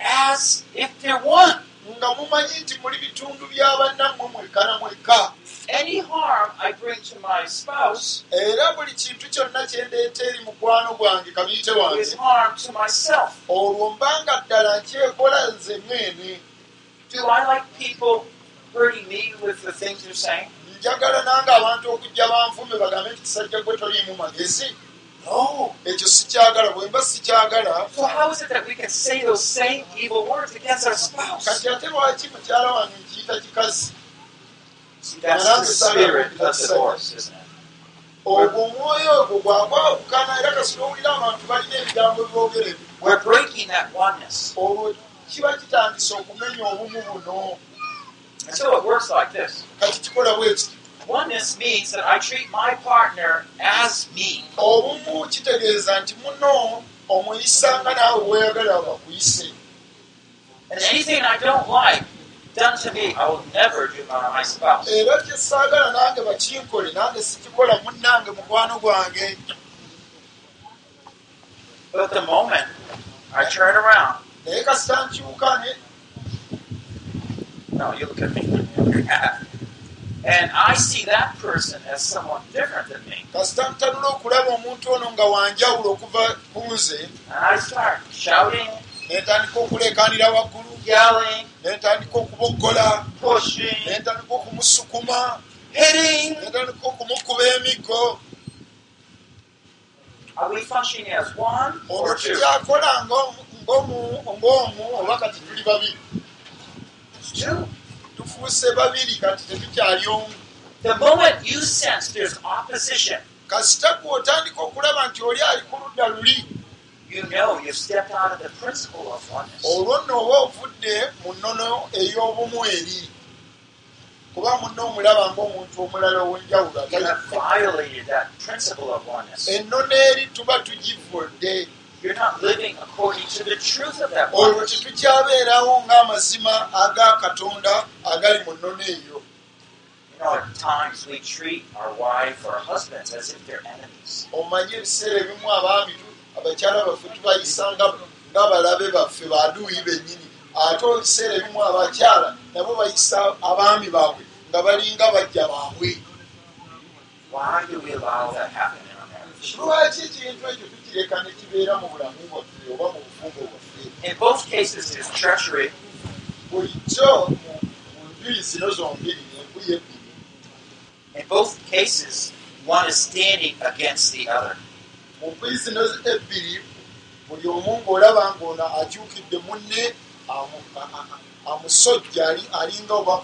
as if they're one. nga mumanyi nti muli bitundu bya bannammwe mweka na mweka Any harm I bring to my spouse era buli kintu kyonna kye ndeeta eri mukwano gwange kabiyite is wange harm to myself. olwo mbanga ddala nkyekola nze mwene Do I like people hurting me with the things you're saying? njagala nange abantu okujja banfume bagambe nti kisajja gwe toliimu magezi No. ekyo sikyagala bwe mba sikyagala So how is it that we can say those same evil words against our spouse? kati ate lwaki mukyala wange nkiyita kikazi that's the spirit of divorce, isn't it? ogwo omwoyo ogwo gwakwawukana era kasita owulira abantu balina ebigambo byogere We're breaking that oneness. olwo kiba kitandise okumenya obumu buno And so it works like this. kati kikola bwe kiti Oneness means that I treat my partner as me. obumu kitegeeza nti muno omuyisanga naawe weeyagala bakuyise And anything I don't like done to me, I will never do by my spouse. era kyesaagala nange bakinkole nange sikikola munnange mukwano gwange. But the moment I turn around, naye kasita nkyuka ne no, you look at me, and I see that person as someone different than me, kasita ntanula okulaba omuntu ono nga wanjawulo okuva ku nze. And I start shouting, ne ntandika okuleekaanira waggulu yelling, ne ntandika okuboggola pushing, ne ntandika okumusukuma hitting, ne ntandika okumukuba emiggo. Olwo tukyakola ng'omu- oba kati tuli babiri. Tufuuse babiri kati tetukyali omu. The moment you sense there's opposition, kasita gw'otandika okulaba nti oli ali ku ludda luli you know you've stepped out of the principle of oneness. olwo nno oba ovudde mu nnono ey'obumu eri kuba munno omulaba ng'omuntu omulala ow'enjawulo You have atali violated that principle of oneness. ennono eri tuba tugivudde You're not living according to the truth of that olwo tetukyabeerawo ng'amazima aga katonda agali mu nnono eyo You know, at times we treat our wife or our husbands as if they're enemies. omanyi ebiseera ebimu abaami abakyala baffe tubayisa nga- ng'abalabe baffe baduuyi bennyini ate ebiseera ebimu abakyala nabo bayisa abaami baabwe nga balinga bajja baabwe Why do we allow that happen in our marriage? lwaki ekintu ekyo tukireka ne kibeera mu bulamu bwaffe oba mu bufumbo bwaffe In both cases, there's treachery, bulijjo mu njuyi zino zombiri enkuyi ebbiri in both cases, one is standing against the other. Mu zino ebbiri buli omu ng'olaba ng'ono akyukidde munne amusojja ali- alinga oba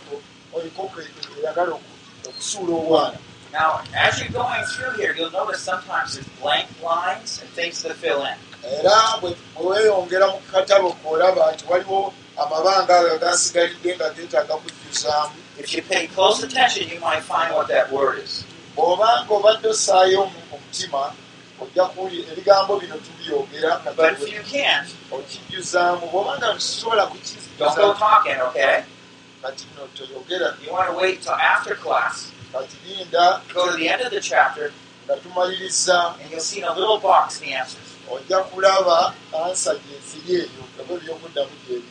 olikoko eyagala oku- okusuula obwana. Now, as you're going through here, you'll notice sometimes there's blank lines and things to fill in. era bwe bwe weeyongera mu katabo k'olaba nti waliwo amabanga ago agasigalidde nga geetaaga kujjuzaamu. Bw'obanga obadde osaayo omu- mutima ojja kuwuli ebigambo bino tubyogera nga But if tuwe- you can't, okijjuzaamu bwobanga tusobola don't go kukijjuza talking, okay? kati no toyogera. You want to wait till after class, kati linda go to the end of the chapter, nga tumaliriza. and you'll see in a little box the answers. ojja kulaba ansa gyeziri eyo gabo ebyokuddamu gyebiri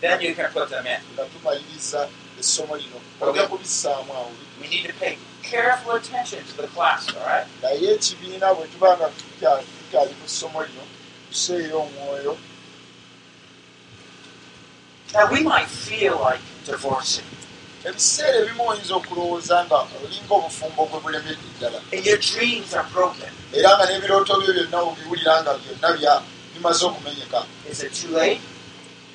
Then you can put them in. nga tumaliriza essomo lino. Ojja kubissaamu awo. We need to pay careful attention to the class, all right? naye ekibiina bwe tuba nga tukya- tukyali mu ssomo lino tuseeyo omwoyo Now, we might feel like divorcing. ebiseera ebimu oyinza okulowooza nga olinga obufumbo bwe bulemedde ddala And your dreams are broken. era nga n'ebirooto byo byonna obiwulira nga byonna bya bimaze okumenyeka Is it too late?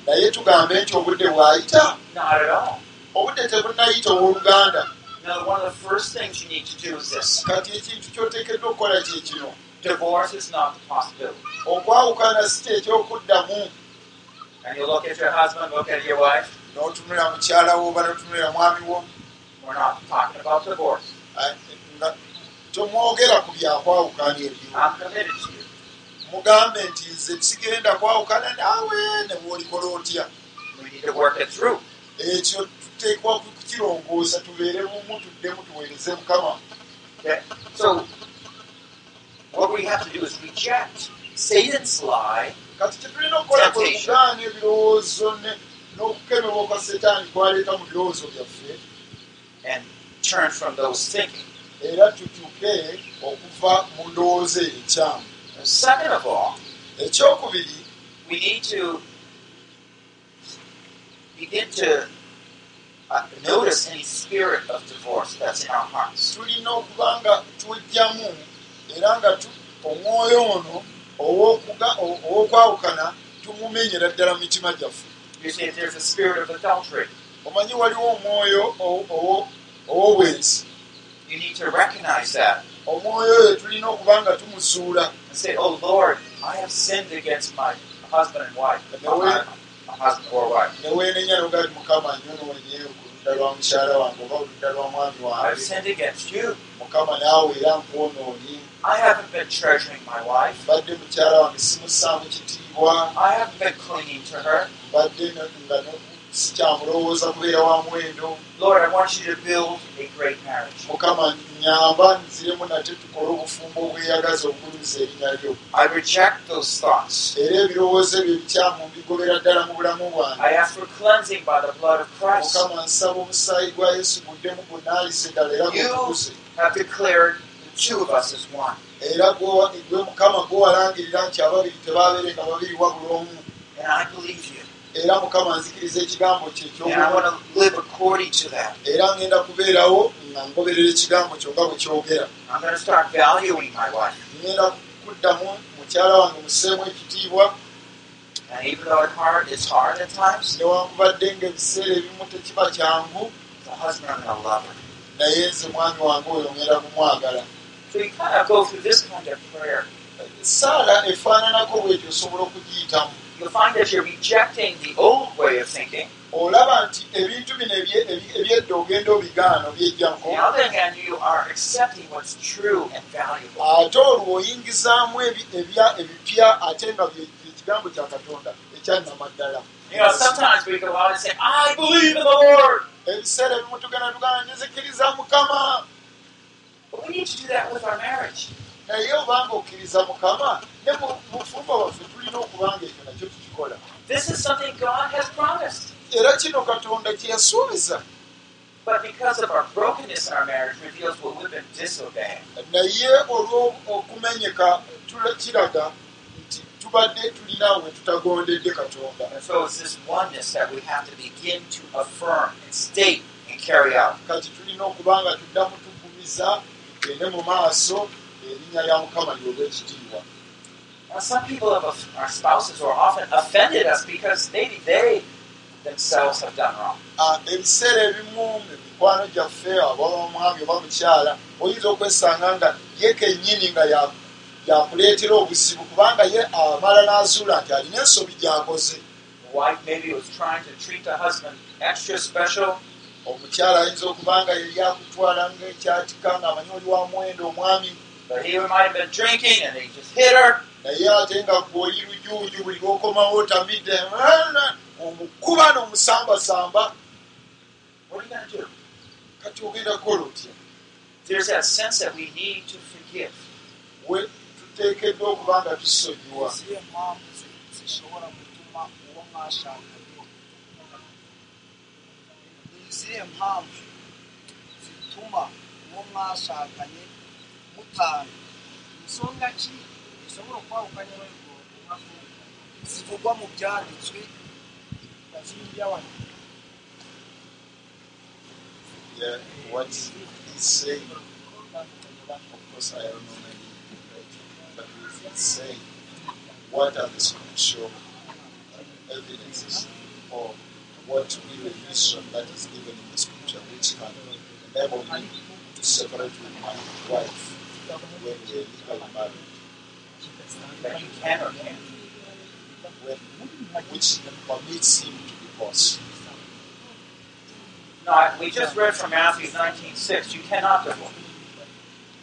naye tugambe nti obudde bw'ayita Not at all. obudde tebunayita owooluganda No, one of the first things you need to do is this kati ekintu kyoteekeddwa okukola kye kino divorce is not the possibility. okwawukana si kyekyokuddamu And you look at your husband, look at your wife. n'otunulira mukyala wo oba n'otunulira mwami wo We're not talking about divorce. ah, tomwogera ku byakwawukana ebyo I'm committed to you. mugambe nti nze sigenda kwawukana naawe ne bwolikola otya We need to work it through. ekyo tuteekwa kukirongoosa tubeere bumu tuddemu tuweereze mukama Okay? So, what we have to do is reject Satan's lie kati kyetulina okukola kwe Temptation. kugaana ebirowoozo n'okukemebwa kwa setaani kwaleeta mu birowoozo byaffe and turn from those thinking. era tukyuke okuva mu ndowooza And second of all, ekyokubiri we need to begin to uh, notice any spirit of divorce that's in our hearts. tulina okuba nga twejjamu era nga omwoyo ono ow'okwawukana tumumenyera ddala mu mitima gyaffe. You see, if there's a spirit of adultery, omanyi waliwo omwoyo ow'obwenzi? Omwoyo oyo tulina okuba nga tumusuula and say, "Oh Lord, I have sinned against my husband and wife, No way. my, my husband or wife. neweenenya nogaa ti mukama nyonoonye ku ludda lwa mukyala wange oba oludda lwa mwami I've wange sinned against you. mukama naawe era nkwonoonye I haven't been treasuring my wife. mbadde mukyala wange simusaamu kitiibwa I haven't been clinging to her. mbadde nga sikyamulowooza kubeera wa muwendo Lord, I want you to build a great marriage. mukama nyamba nziremu nate tukole obufumbo obweyagaza obugulumiza erinnya lyo I reject those thoughts. era ebirowoozo ebyo ebikyamu mbigobera ddala mu bulamu bwange I ask for cleansing by the blood of Christ. mukama nsaba omusaayi gwa yesu guddemu gunaalise ddala era You gutukuze have declared the two of us as one. era gwe mukama gwewalangirira nti ababiri tebabeere nga babiri wabula omu And I believe you. Era mukama nzikiriza ekigambo kye era ngenda kubeerawo nga ngoberera ekigambo kyo nga bwe kyogera. Ngenda kuddamu mukyala wange museemu ekitiibwa. Newankubadde ng'ebiseera ebimu tekiba kyangu naye nze mwami wange oyo ngenda kumwagala. Saala efaananako bwetyo osobola okugiyitamu You'll find that you're rejecting the old way of thinking. olaba nti ebintu bino ebye- ebye- ebyedda ogenda and valuable. ate olwo oyingizaamu ebipya ate nga bye- bye kigambo kya katonda ekyannamaddala You know, sometimes we go out and say, I believe in the Lord. ebiseera ebimu tugenda tugana nzikiriza mukama Naye obanga okkiriza mukama ne mu bufumba bwaffe tulina okubanga ekyo nakyo tukikola This is something God has promised. era kino katonda kye yasuubiza But because of our brokenness in our marriage reveals what we've been disobeying. naye olw'okumenyeka kiraga nti tubadde tulina we tutagondedde katonda And so it's this oneness that we have to begin to affirm and state and carry out. kati tulina okuba nga tuddamu tugumiza tugende mu maaso erinnya lya mukama lyoba ekitiibwa Now, some people have our spouses are often offended us because maybe they themselves have done wrong. Ah, ebiseera ebimu mu mikwano gyaffe aba omwami oba mukyala oyinza okwesanga nga ye kennyini nga ya- yakuleetera obuzibu kubanga ye amala n'azuula nti alina ensobi gy'akoze. The wife maybe was trying to treat the husband extra special, omukyala ayinza okuba nga yali akutwala ng'ekyatika ng'amanyi oli wa muwendo omwami But he might have been drinking and he just hit her. naye ate nga gweoli lujuuju buli lwokomawo otamidde omukuba n'omusambasamba What are you going to do? kati ogenda kukola otya There's that sense that we need to forgive. we tuteekeddwa okuba nga tusonyiwa eziyo empamvu zi- zishobora gutuma uwo mwashakanye mwashakanye mutana ensonga ki? Esobola okwawukanya zivugwa mu byanditswe nga zimbya wano. Yeah, what he's saying, of course, I don't know many, but he's saying, what are the scriptural evidences or what mission that is given in the scripture which can enable me to separate with my wife when we are legally married, That you can or can't. when, which permits him to divorce. No, I- we just read from Matthew 19:6. You cannot divorce.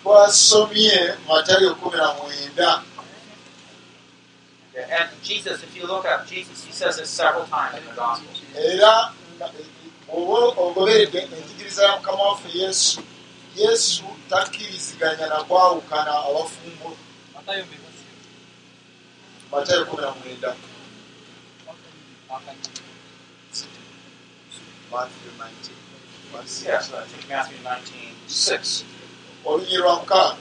twasomye matayo kumi na mwenda And Jesus, if you look up Jesus, he says it several times in the Gospel. era nga- oba ogoberedde enjigiriza ya mukama waffe yesu yesu takkiriziganya nakwawukana abafumbo matayo kumi na mwenda Matthew 19, verse Yes, I think Matthew 19:6. olunyi lwa mukaaga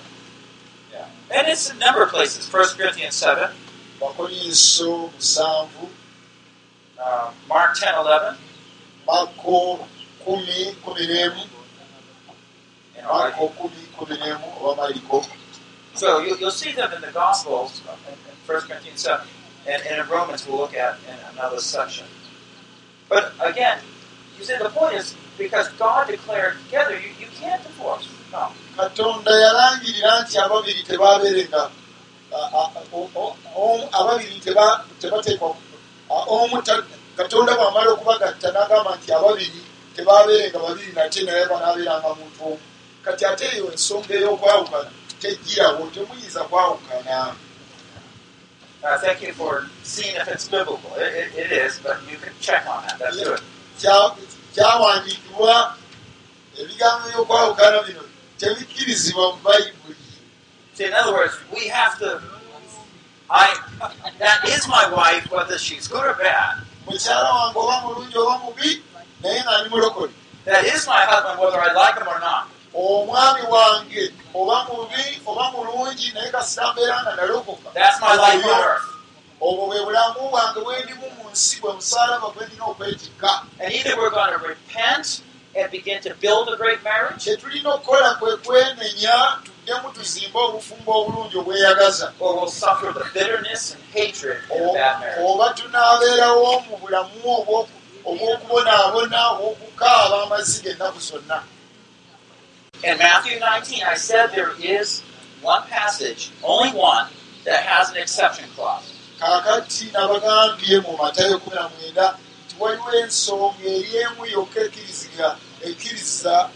Yeah. And it's a number of places. 1 Corinthians 7, bakolinso musanvu. Uh, Mark 10:11, mako kumi kumi n'emu kumi n'emu oba maliko So you, you'll see them in the Gospels, uh, in, in 1 Corinthians 7, and, and in Romans we'll look at in another section. But again, you see, the point is because God declared together, you, you can't divorce. No. katonda yalangirira nti ababiri tebabeerenga ababiri teba- tebateekwa omu katonda bw'amala okubagatta n'agamba nti ababiri tebabeerenga babiri nate naye banaabeeranga muntu omu kati ate eyo ensonga ey'okwawukana tejjirawo temuyinza kwawukana Uh, thank you for seeing if it's biblical. It, it, it is, but you can check on that. That's good. Kya- kyawandiikibwa ebigambo by'okwawukana bino tebikkirizibwa mu bayibuli See, in other words, we have to. I that is my wife, whether she's good or bad. mukyala wange oba mulungi oba mubi naye nga ndi mulokole That is my husband, whether I like him or not. Omwami wange oba mubi oba mulungi naye kasita mbeera nga nalokoka That's my life on earth. obwo bwe bulamu bwange bwendimu mu nsi bwe musalaba gwe ndina okwetikka. And begin to build a great marriage, kye tulina okukola kwe kwenenya tuddemu tuzimbe obufumbo obulungi obweyagaza. oba tunaabeerawo mu bulamu obw'oku- obw'okubonaabona obw'okukaaba amazige ennaku zonna In Matthew 19, I said there is one passage, only one, that has an exception clause. kaakati nabagambye mu matayo 19 nti waliwo ensonga eri emu yokka ekkiriziga ekkiriza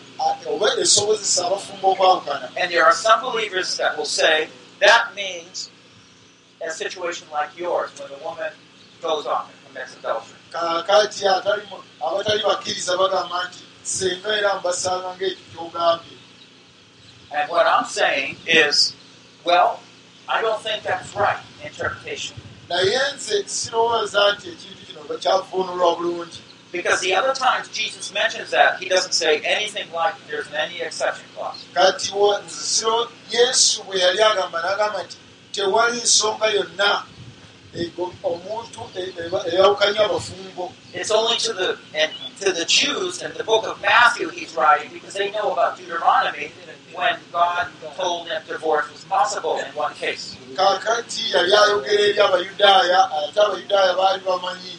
oba esobozesa abafumba okwawukana And there are some believers that will say that means a situation like yours, when the woman goes off and commits adultery. kaakati abatali bakkiriza bagamba nti senga era mbasanga ngaekyo kyogambye And what I'm saying is, well, I don't think that's right interpretation. Because the other times Jesus mentions that, he doesn't say anything like there's any exception clause. kati wo- nze siro yesu bwe yali agamba n'agamba nti tewali nsonga yonna omuntu eyawukanya abafumbo It's only to the and to the Jews in the book of Matthew he's writing because they know about Deuteronomy when God told them divorce was possible in one case. kaakati yali ayogera eri abayudaaya ate abayudaaya baali bamanyi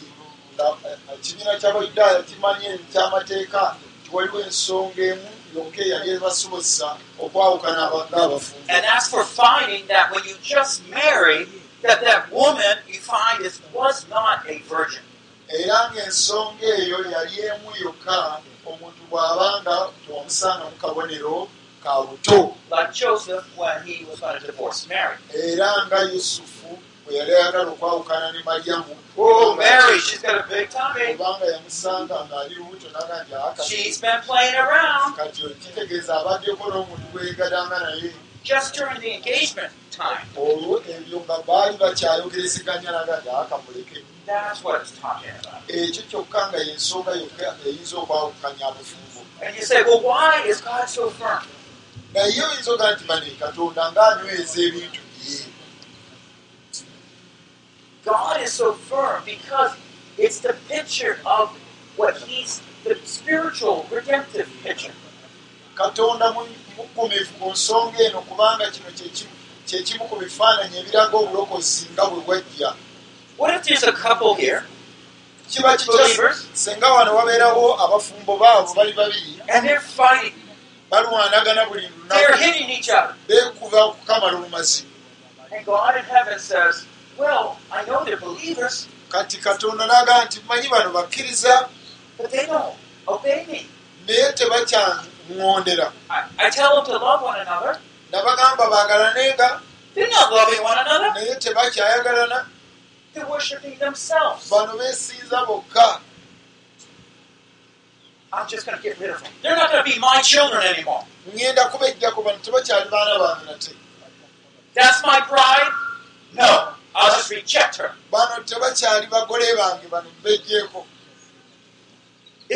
eh, ekibiina ky'abayudaaya kimanyi ekyamateeka waliwo ensonga emu yokka eyali ebasobozesa okwawukana aba- ng'abafumbo And that's for finding that when you just marry, that that woman you find is was not a virgin. era ng'ensonga eyo yali emu yokka omuntu bw'abanga tewamusanga mu kabonero ka buto like Joseph when he was going to divorce Mary. era nga yusufu bwe yali ayagala okwawukana ne maryamu Oh, Mary, she's got a big tummy. kubanga yamusanga ng'ali lubuto naga nti "Ah, kati- She's been playing around kati kitegeeza abaddeko n'omuntu gwegadanga naye just during the engagement time. olwo ebyo nga baali bakyayogerezeganya naga nti akamuleke That's what it's talking about. ekyo kyokka nga yensonga yokka eyinza okwawukanya abufumbo And you say, well, why is God so firm? naye oyinza ogaa nti bane katonda ng'anyweza ebintu bye God is so firm because it's the picture of what He's the spiritual redemptive picture. Katonda mu- mukumivu ku nsonga eno kubanga kino kyekimu- ku bifaananyi ebiraga obulokozi nga bwe bwajja kiba kitya? senga wano wabeerawo abafumbo baabo bali babiri balwanagana buli lunaku. Beekuba okukamala omumazi And God in heaven says, Well, I know they're believers, kati katonda n'agamba nti manyi bano bakkiriza? But they don't obey me. naye tebakyaŋŋondera I, I tell them to love one another. nabagamba baagalanenga They're not loving one another. naye tebakyayagalana They're worshiping themselves. bano beesinza bokka I'm just going to get rid of them. They're not going to be my children anymore. ŋŋenda kubejjako bano tebakyali baana bange nate That's my bride? No. I'll just reject her. bano tebakyali bagole bange bano mbejjeeko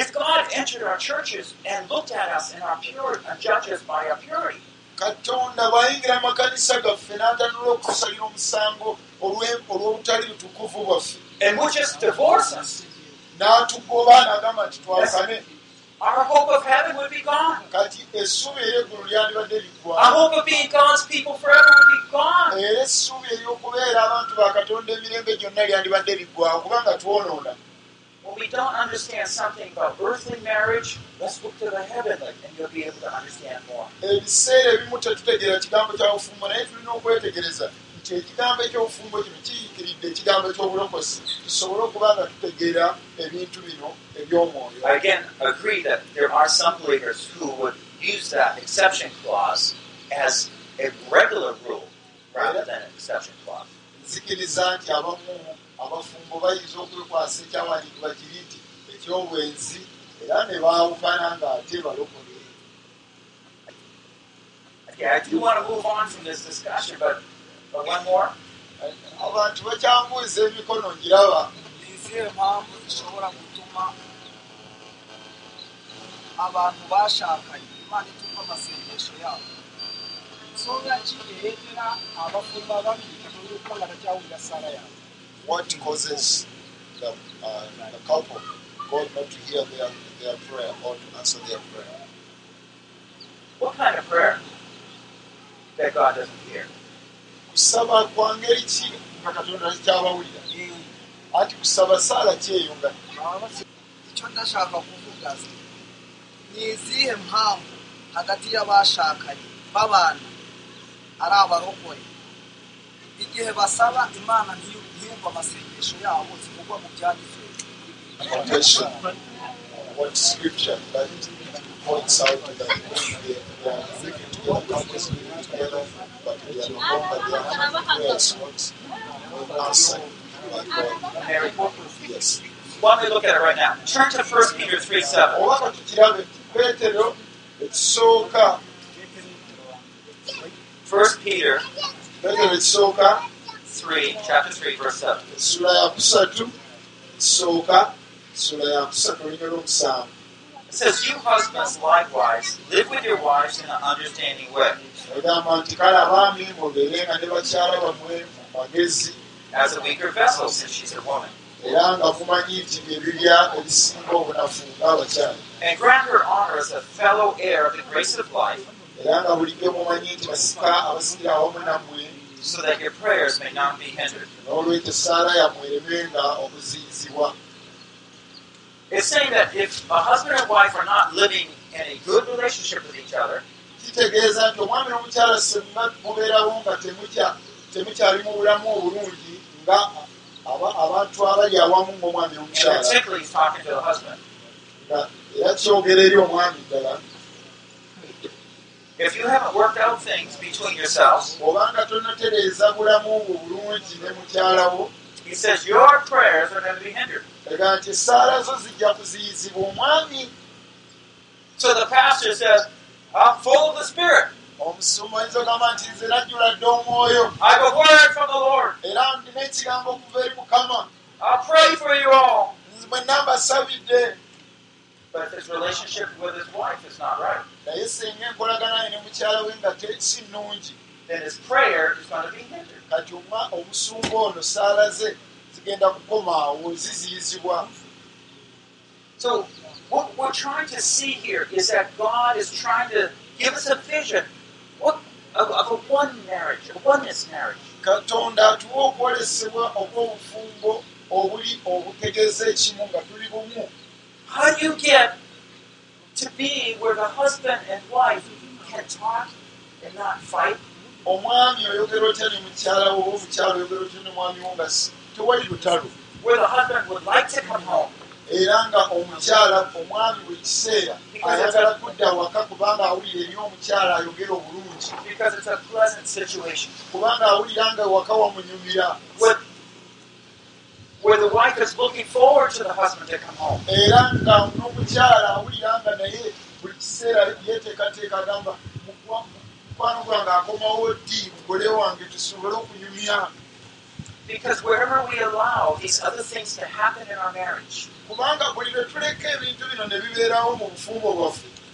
If God entered our churches and looked at us in our purity and judged us by our purity, katonda bw'ayingira mu makanisa gaffe n'atanula okusalira omusango olw'obutali butukuvu bwaffe and would just divorce us, n'atugoba n'agamba nti twawukane our hope of heaven would be gone. kati essuubi ery'eggulu lyandibadde Our hope of being God's people forever would be gone. era essuubi ery'okubeera abantu ba katonda emirembe gyonna lyandibadde liggwawo kubanga twonoona When we don't understand something about earthly marriage, let's look to the heavenly and you'll be able to understand more. ebiseera ebimu tetutegeera kigambo kya bufumbo naye tulina okwetegereza nti ekigambo eky'obufumbo kino kiyikiridde ekigambo eky'obulokozi tusobole okuba nga tutegeera ebintu bino eby'omwoyo I again agree that there are some believers who would use that exception clause as a regular rule rather than an exception clause. nzikiriza nti abamu abafumbo bayinza okwekwasa ekyawandiikibwa kiri nti ekyobwenzi era ne baawukana ng'ate balokole abantu bakyambuuza emikono ngiraba nizihe mpamvu zishobora gutuma abantu bashakanye imana itumva amasengesho yabo nsonga ki ereetera abafumba babiri nga takyawulira sala yaabwe what causes the, uh, the couple God not to hear their, their prayer or to answer their prayer? What kind of prayer that God doesn't hear? kusaba kwa ngeri ki nga katonda takyabawulira anti kusaba saala kyeyo nga icyo ndashaka kuvuga se ni izihe mpamvu hagati y'abashakanye babana ari abarokore igihe basaba imana ntiyu- ntiyumve amasengesho yabo zivugwa mu byanditswe quotation what scripture that points out that they, they are living together, couples living together, but they are no longer their prayers not not answered by God. Yes. why don't we look at it right now? Turn to 1 Peter 3 7. oba katukirabe nti peetero ekisooka 1 Peter peetero ekisooka 3, chapter 3, verse 7. essula ya kusatu. Ekisooka essula ya kusatu olunyo lw'omusanvu It says, You husbands likewise live with your wives in an understanding way, as a weaker vessel, since she's a woman, era nga mumanyi nti bye bibya ebisinga obunafu ng'abakyala and grant her honor as a fellow heir of the grace of life, era nga bulijjo mumanyi nti basika abasikira awamu nammwe so that your prayers may not be hindered. It's saying that if a husband and wife are not living in a good relationship with each other, kitegeeza nti omwami n'omukyala senga mubeerawo nga temukya- temukyali mu bulamu obulungi nga aba- abantu abali awamu ng'omwami n'omukyala particularly he's talking to the husband, nga era kyogera eri omwami ddala if you haven't worked out things between yourselves, obanga tonatereeza bulamu bwo bulungi ne mukyalawo he says your prayers are going to be hindered. ega nti essaala zo zijja kuziyizibwa omwami So the pastor says, I'm full of the Spirit. omusomo oyinza ogamba nti nze najjula dde omwoyo I have a word from the Lord. era ndina ekigambo okuva eri mukama I'll pray for you all. nze mwenna mbasabidde But his relationship with his wife is not right, naye singa enkolagana ye ne mukyala we nga si nnungi then his prayer is going to be hindered. kati omwa- omusumba ono saala ze zigenda kukoma awo ziziyizibwa So what we're trying to see here is that God is trying to give us a vision what, of, of a one marriage, a oneness marriage. katonda atuwa okwolesebwa okw'obufumbo obuli obutegeeza ekimu nga tuli bumu How do you get to be where the husband and wife can talk and not fight? omwami oyogera otya ne mukyala wo oba omukyala oyogera otya ne mwami wo nga tewali lutalo Where the husband would like to come home era nga omukyala omwami buli kiseera ayagala kudda waka kubanga awulira eri omukyala ayogera obulungi because it's a pleasant situation. kubanga awulira nga waka wamunyumira Where, the wife is looking forward to the husband to come home. era nga n'omukyala awulira nga naye buli kiseera yeteekateeka "Mukwa- mukwano gwange akomawo ddi mugole wange tusobole okunyumya Because wherever we allow these other things to happen in our marriage,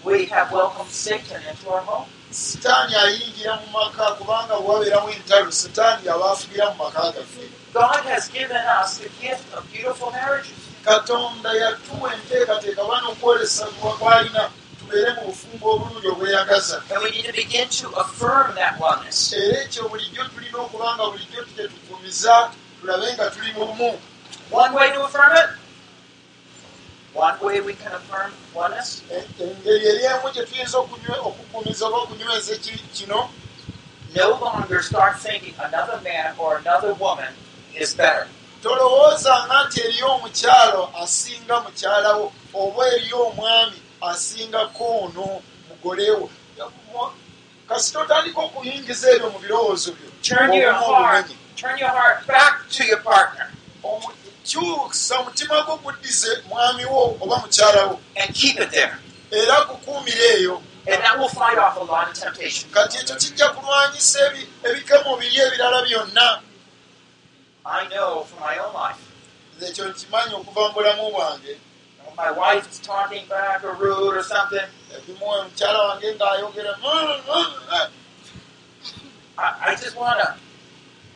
we have welcomed Satan into our home. sitaani ayingira mu maka kubanga bwabeerawo entalo sitaani yabaafugira mu maka gaffe God has given us the gift of beautiful marriages. katonda yatuwa enteekateeka bana okwolesa kwalina tubeere mu bufumbo obulungi obweyagaza. And we need to begin to affirm that oneness. era ekyo bulijjo tulina okubanga bulijjo tetufumiza tulabe nga tuli mu bumu One way to affirm it, one way we can affirm oneness? E- engeri eri emu gye tuyinza okukumiza oba okunyweza ki- kino? No longer start thinking another man or another woman is better. tolowoozanga nti eriyo omukyalo asinga mukyalawo oba eriyo omwami asingako ono mugolewo kasi totandika okuyingiza ebyo mu birowoozo byo. Turn your Obumu heart, obumenyi. turn your heart back to your partner. Omu- kyusa omutima gwo guddize mwami wo oba mukyalawo and keep it there. era kukuumira eyo. Kati ekyo kijja kulwanyisa ebi- ebikemo biri ebirala byonna I know from my own life. ekyo nkimanyi okuva mu bulamu bwange my wife is talking back or rude or something, ebimu omukyala wange ng'ayogera "Mm, mm," I, I just want to,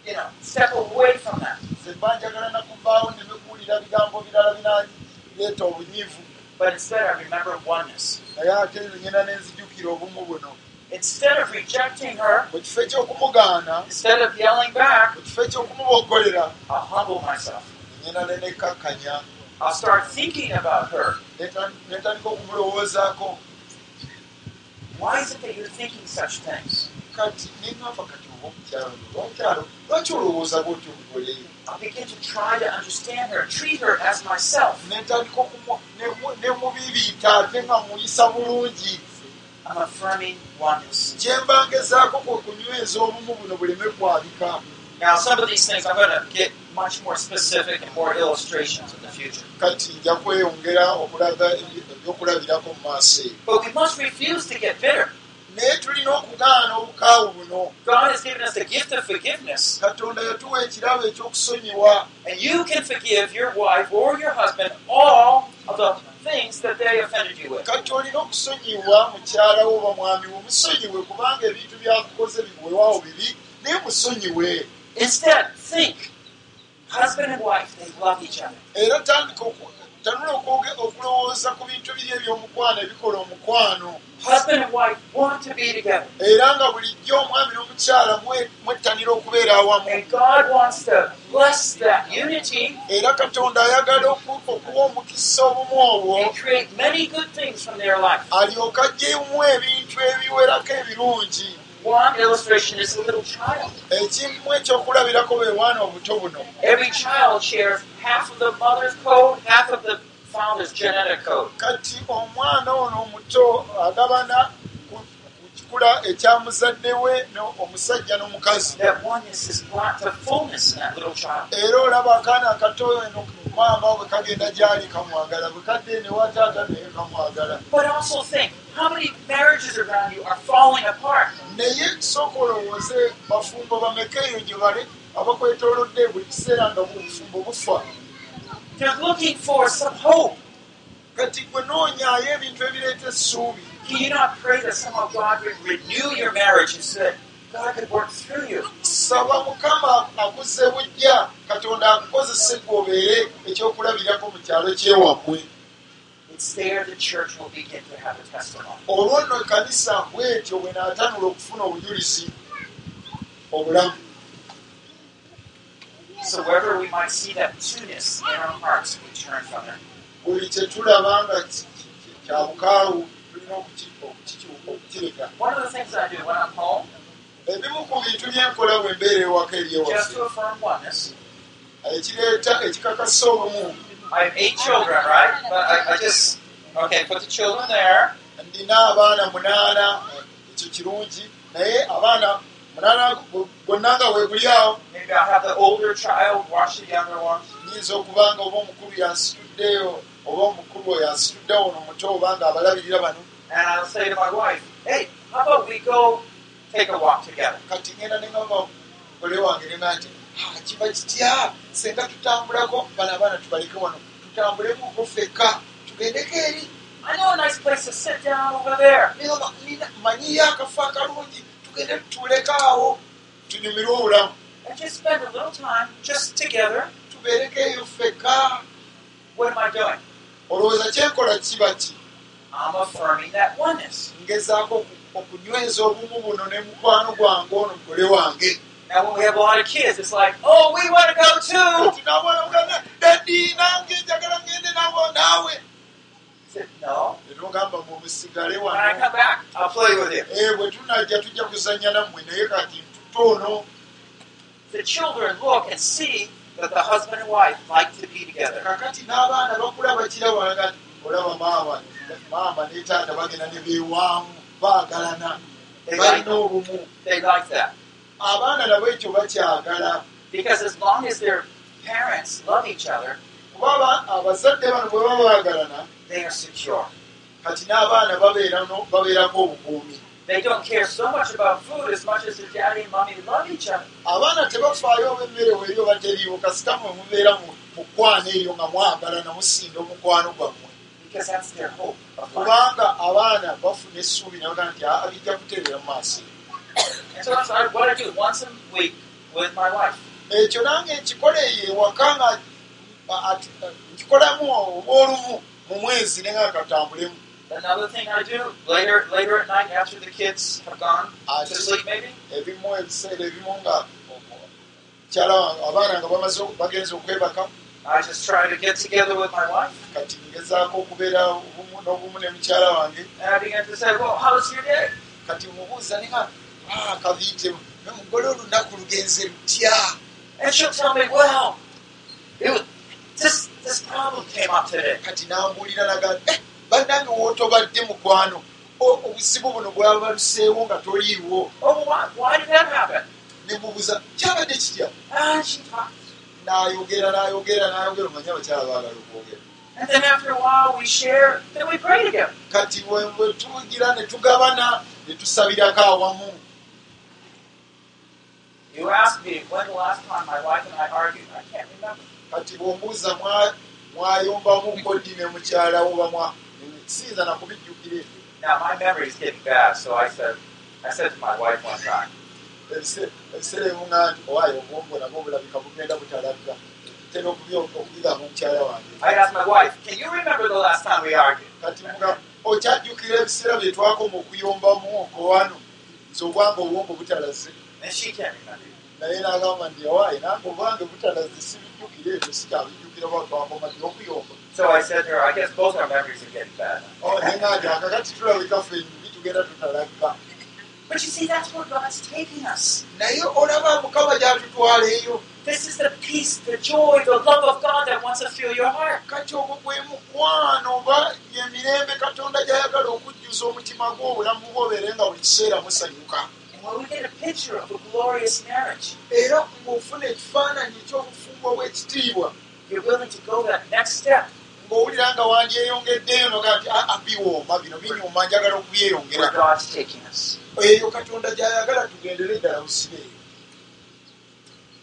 you know, step away from that. nze mba njagala nakuvaawo ne bikuwulira bigambo birala binaleeta obunyiivu But instead, I remember oneness. naye ate nze ngenda ne nzijukira obumu buno Instead of rejecting her, mu kifo eky'okumugaana instead of yelling back, mu kifo eky'okumuboggolera I'll humble myself. ngenda ne nekkakkanya I'll start thinking about her. neta- netandika okumulowoozaako Why is it that you're thinking such things? kati neŋŋamba kati oba omukyalo lwakyalo lwaki olowooza bwoti omugole I'll begin to try to understand her, treat her as myself. okumu- nemu- nemubibiita ate nga muyisa bulungi I'm affirming oneness. kyemba ngezaako kwe kunyweza obumu buno buleme kwabika Now, some of these things I'm going to get much more specific and more illustrations in the future. But we must refuse to get bitter. Naye tulina okugaana obukaawu buno God has given us the gift of forgiveness, katonda yatuwa ekirabo ekyokusonyiwa and you can forgive your wife or your husband all of the things that they offended you with. kati olina okusonyiwa mukyalawo oba mwami wo musonyiwe kubanga ebintu byakukoze biwewawo bibi naye musonyiwe Instead, think husband and wife, they love each other. era tandika tanula okulowooza ku bintu biri ebyomukwano ebikola omukwano. Era nga bulijjo omwami n'omukyala mwe- mwettanira okubeera awamu. Era katonda ayagala oku- okuwa omukisa obumu obwo. alyoka agyemu ebintu ebiwerako ebirungi One illustration is a little child. ekimu ekyokulabirako bwe bwana obuto buno Every child shares half of the mother's code, half of the father's genetic code. kati omwana ono omuto agabana ku ku ekikula ekyamuzadde we omusajja n'omukazi. Era olaba akaana akato eno maama bwe kagenda gyali kamwagala bwe kadde ne wataata naye kamwagala how many marriages around you are falling apart. naye sooka olowooze bafumbo bameka eyo gye bale abakwetoolodde buli kiseera nga bufumbo bufa. They're looking for some hope. kati gwe noonyaayo ebintu ebireeta essuubi Can you not pray that somehow God would renew your marriage and so that God could work through you? saba mukama akuze bujja katonda akukozese gwe obeere ekyokulabirako mu kyalo kyewammwe It's there the church will begin to have a testimony. olwo nno ekkanisa bwetyo bwe naatanula okufuna obujulizi obulamu So wherever we might see that two-ness in our hearts, we turn from it. buli kye tulaba nga kya bukaawu okukireka ebimu ku bintu byenkola bwe mbeera ewaka oneness, ekireeta ekikakasa obumu I have eight children, right? But I, I just, okay, put the children there. ndina abaana munaana ekyo kirungi naye abaana munaana bwonna nga weebuli awo Maybe I'll have the older child watch the younger ones. nyinza okuba nga oba omukulu yansituddeyo oba omukulu oyo ansitudde ono omuto oba nga abalabirira bano And I'll say to my wife, hey, how about we go take a walk together? kati ngenda neŋamba mugole wange nenga nti "Ah, kiba kitya senga tutambulako bano abaana tubaleke wano tutambulemuko ffekka tugendeko eri I know a nice place to sit down over there. Neŋŋamba, "Nina- manyiyo akafo akalungi tugende tutuleke awo tunyumirwe obulamu And just spend a little time just together. tubeereko eyo ffekka What am I doing? olowooza kyenkola kiba ki I'm affirming that oneness. Ngezaako oku- okunyweza obumu buno ne mukwano gwange ono mugole wange Now, when we have a lot of kids, it's like, oh, we want to go too. Said, no. When I come back, I'll play with you. Eh, ntutono The children look and see that the husband and wife like to be together. Maama ne taata bagenda ne beewaamu baagalana balina obumu. Abaana nabo ekyo bakyagala. Kuba aba- abazadde bano bwe baba baagalana kati n'abaana babeerako obukuumi. They don't care so much about food as much as their daddy and mommy love each other. abaana tebafaayo oba emmere weeri oba teriiwo kasita mwe mubeera mu mu kwana eryo nga mwagalana musinda omukwano gwammwe Because that's their hope of life. kubanga abaana bafuna essuubi nabagaa nti "Ah, bijja kutereera mu maaso And so that's what I do once a week with my wife. ekyo nange nkikola eyo ewaka nga nkikolamu oba olumu mu mwezi ne nga katambulemu Another thing I do later later at night after the kids have gone to sleep maybe, ebimu ebiseera ebimu nga mukyala wange abaana nga bamaze bagenza okwebaka I just try to get together with my wife. Kati ngezaako okubeera obumu n'obumu ne mukyala wange. Kati mubuuza nenga kabiitemu mugole olunaku lugenze lutya. Kati nambuulira naga eh, bannange wootobadde mukwano obuzibu buno bwabaluseewo nga toliiwo. Oh ne mubuuza kyabadde talks. N'ayogera n'ayogera n'ayogera omanye abakyala baagala okwogera And then after a while we share, then we pray together. kati bwe tugira ne tugabana ne tusabirako awamu You asked me when the last time my wife and I argued. I can't remember. kati bw'ombuuza mwa- mwayombamu kodi ne mukyala wo bamwa siyinza nakubijjukira ebyo Now my memory is getting bad, so I said I said to my wife one time, ebiseera ebimu nga nti owaayo obwongo nabwo bulabika bugenda butalabika tera okubigamba mukyala wange I asked my wife, Can you remember the last time we argued? kati okyajjukira ebiseera bye twakoma okuyombamu okowano nze obwange obwongo butalaze naye n'agamba nti owaayi nange obwange butalaze sibijjukira ebyo sikyabijjukira twakoma nti okuyomba So I said to her, I guess both our memories are getting bad. Oh, But you see, that's where God's taking us. naye olaba mukama gy'atutwala eyo This is the peace, the joy, the love of God that wants to fill your heart. kati ogwo gwe mukwano oba yemirembe katonda gy'ayagala okujjusa okutuuza omutima gwo obulamu bwo obeere nga buli kiseera musanyuka And when we get a picture of a glorious marriage, era ng'ofuna ekifaananyi eky'obufumbo obw'ekitiibwa you're willing to go that next step. ng'owulira nga wandyeyongeddeyo noga nti aa biwooma bino binyuma njagala Where okubyeyongera God's taking us. Eyo katonda gy'ayagala tugendere ddala busibe eyo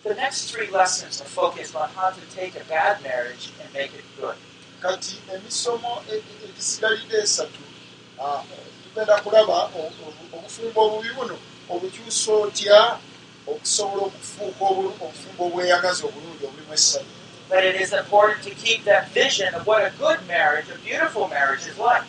The next three lessons are focused on how to take a bad marriage and make it good. kati emisomo e- e- egisigalidde esatu tugenda kulaba obufumbo obubi buno obukyusa otya okusobola okufuuka obufumbo obweyagaza obulungi obulimu essanyu But it is important to keep that vision of what a good marriage, a beautiful marriage is like.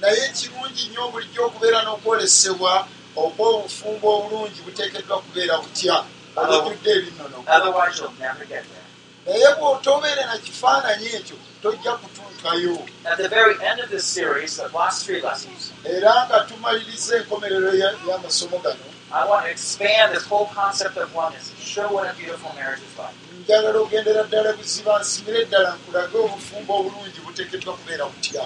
naye kirungi nnyo bulijjo okubeera n'okwolesebwa okw'obufumbo obulungi buteekeddwa kubeera butya? Obujjudde ebinnono Otherwise, you'll never get there. naye bw'otobeere na kifaananyi ekyo tojja kutuukayo. At the very end of this series, the last three lessons, era nga tumaliriza enkomerero ya- y'amasomo gano. I want to expand this whole concept of oneness and show what a beautiful marriage is like. njagala ogendera ddala buziba nsimire ddala nkulage obufumbo obulungi buteekeddwa kubeera butya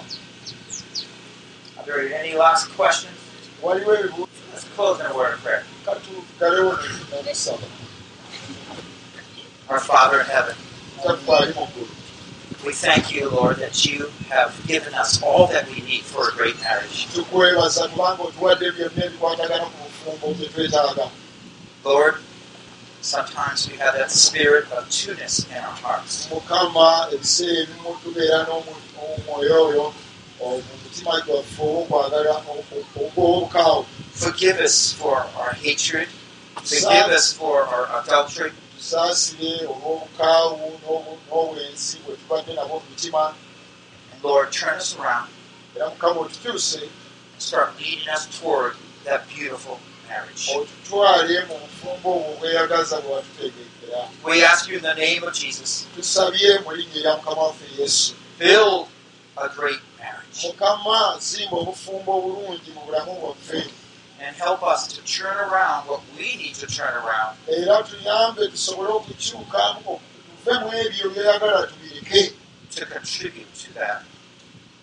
Waliwo ebibu Let's close in a word of prayer. katugalewo n'okusaba Our Father in heaven, we thank you, Lord, that you have given us all that we need for a great marriage. tukwebaza kubanga otuwadde byonna ebikwatagana ku bufumbo bye twetaaga Lord, sometimes we have that spirit of two-ness in our hearts. Mukama ebiseera ebimu tubeera n'omu- n'omwoyo oyo mu mutima gwaffe obwokwagala ogw'obukaawo Forgive us for our hatred. Forgive us for our adultery. tusaasire olw'obukaawu n'obwensi bwe tubadde nabwo mu mitima And Lord, turn us around era mukama otukyuse start leading us toward that beautiful marriage. otutwale mu bufumbo obwo obweyagaza bwe watutegekera We ask you in the name of Jesus, tusabye mu linnya erya mukama waffe yesu build a great mukama zimba obufumbo obulungi mu bulamu bwaffe. And help us to turn around what we need to turn around. Era tuyambe tusobole okukyuka tuve mu ebyo byeyagala tubireke. To contribute to that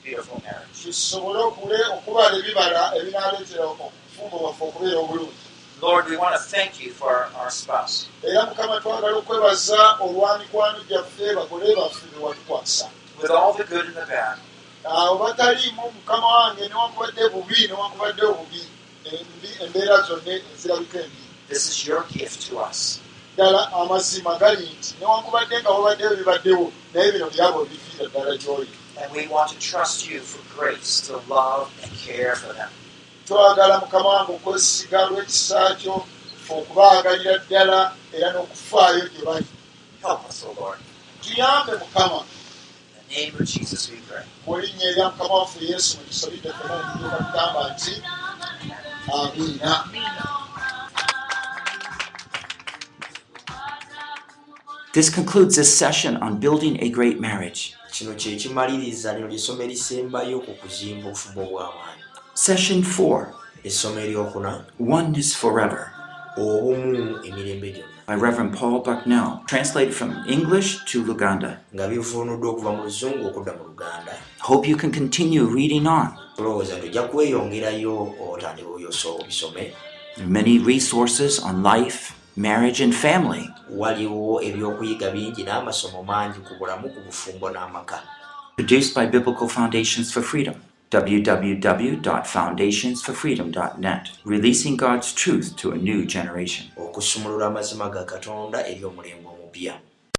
beautiful marriage. tusobole okule- okubala ebibala ebinaleetera obufumbo bwaffe okubeera obulungi. Lord, we want to thank you for our spouse. era mukama twagala okwebaza olwa mikwano gyaffe bagole baffe be watukwasa. With all the good and the bad, awo bataliimu mukama wange newankubadde bubi newankubadde obubi. Embeera zonna ezirabika embi. This is your gift to us. ddala amazima gali nti newankubadde nga wabaddewo ebibaddewo naye bino byabo bifiira ddala gy'oli. And we want to trust you for grace to love and care for them. twagala mukama wange okwesiga lw'ekisa kyo okubaagalira ddala era n'okufaayo gye bali. Tuyambe mukama name of Jesus we pray. mu linnya erya mukama waffe yesu mwe tusabidde fena okutuuka tugamba nti amiina This concludes this session on building a great marriage. kino kye kimaliriza lino lyessomo erisembayo ku kuzimba obufumbo bw'abantu Session 4 essomo eryokuna Oneness Forever. Obumu emirembe gyonna by Reverend Paul Bucknell, translated from English to Luganda. Hope you can continue reading on. There are many resources on life, marriage, and family. Produced by Biblical Foundations for Freedom. www.foundationsforfreedom.net. Releasing God's truth to a new generation. okusumulula amazima ga katonda eri omulembe omupya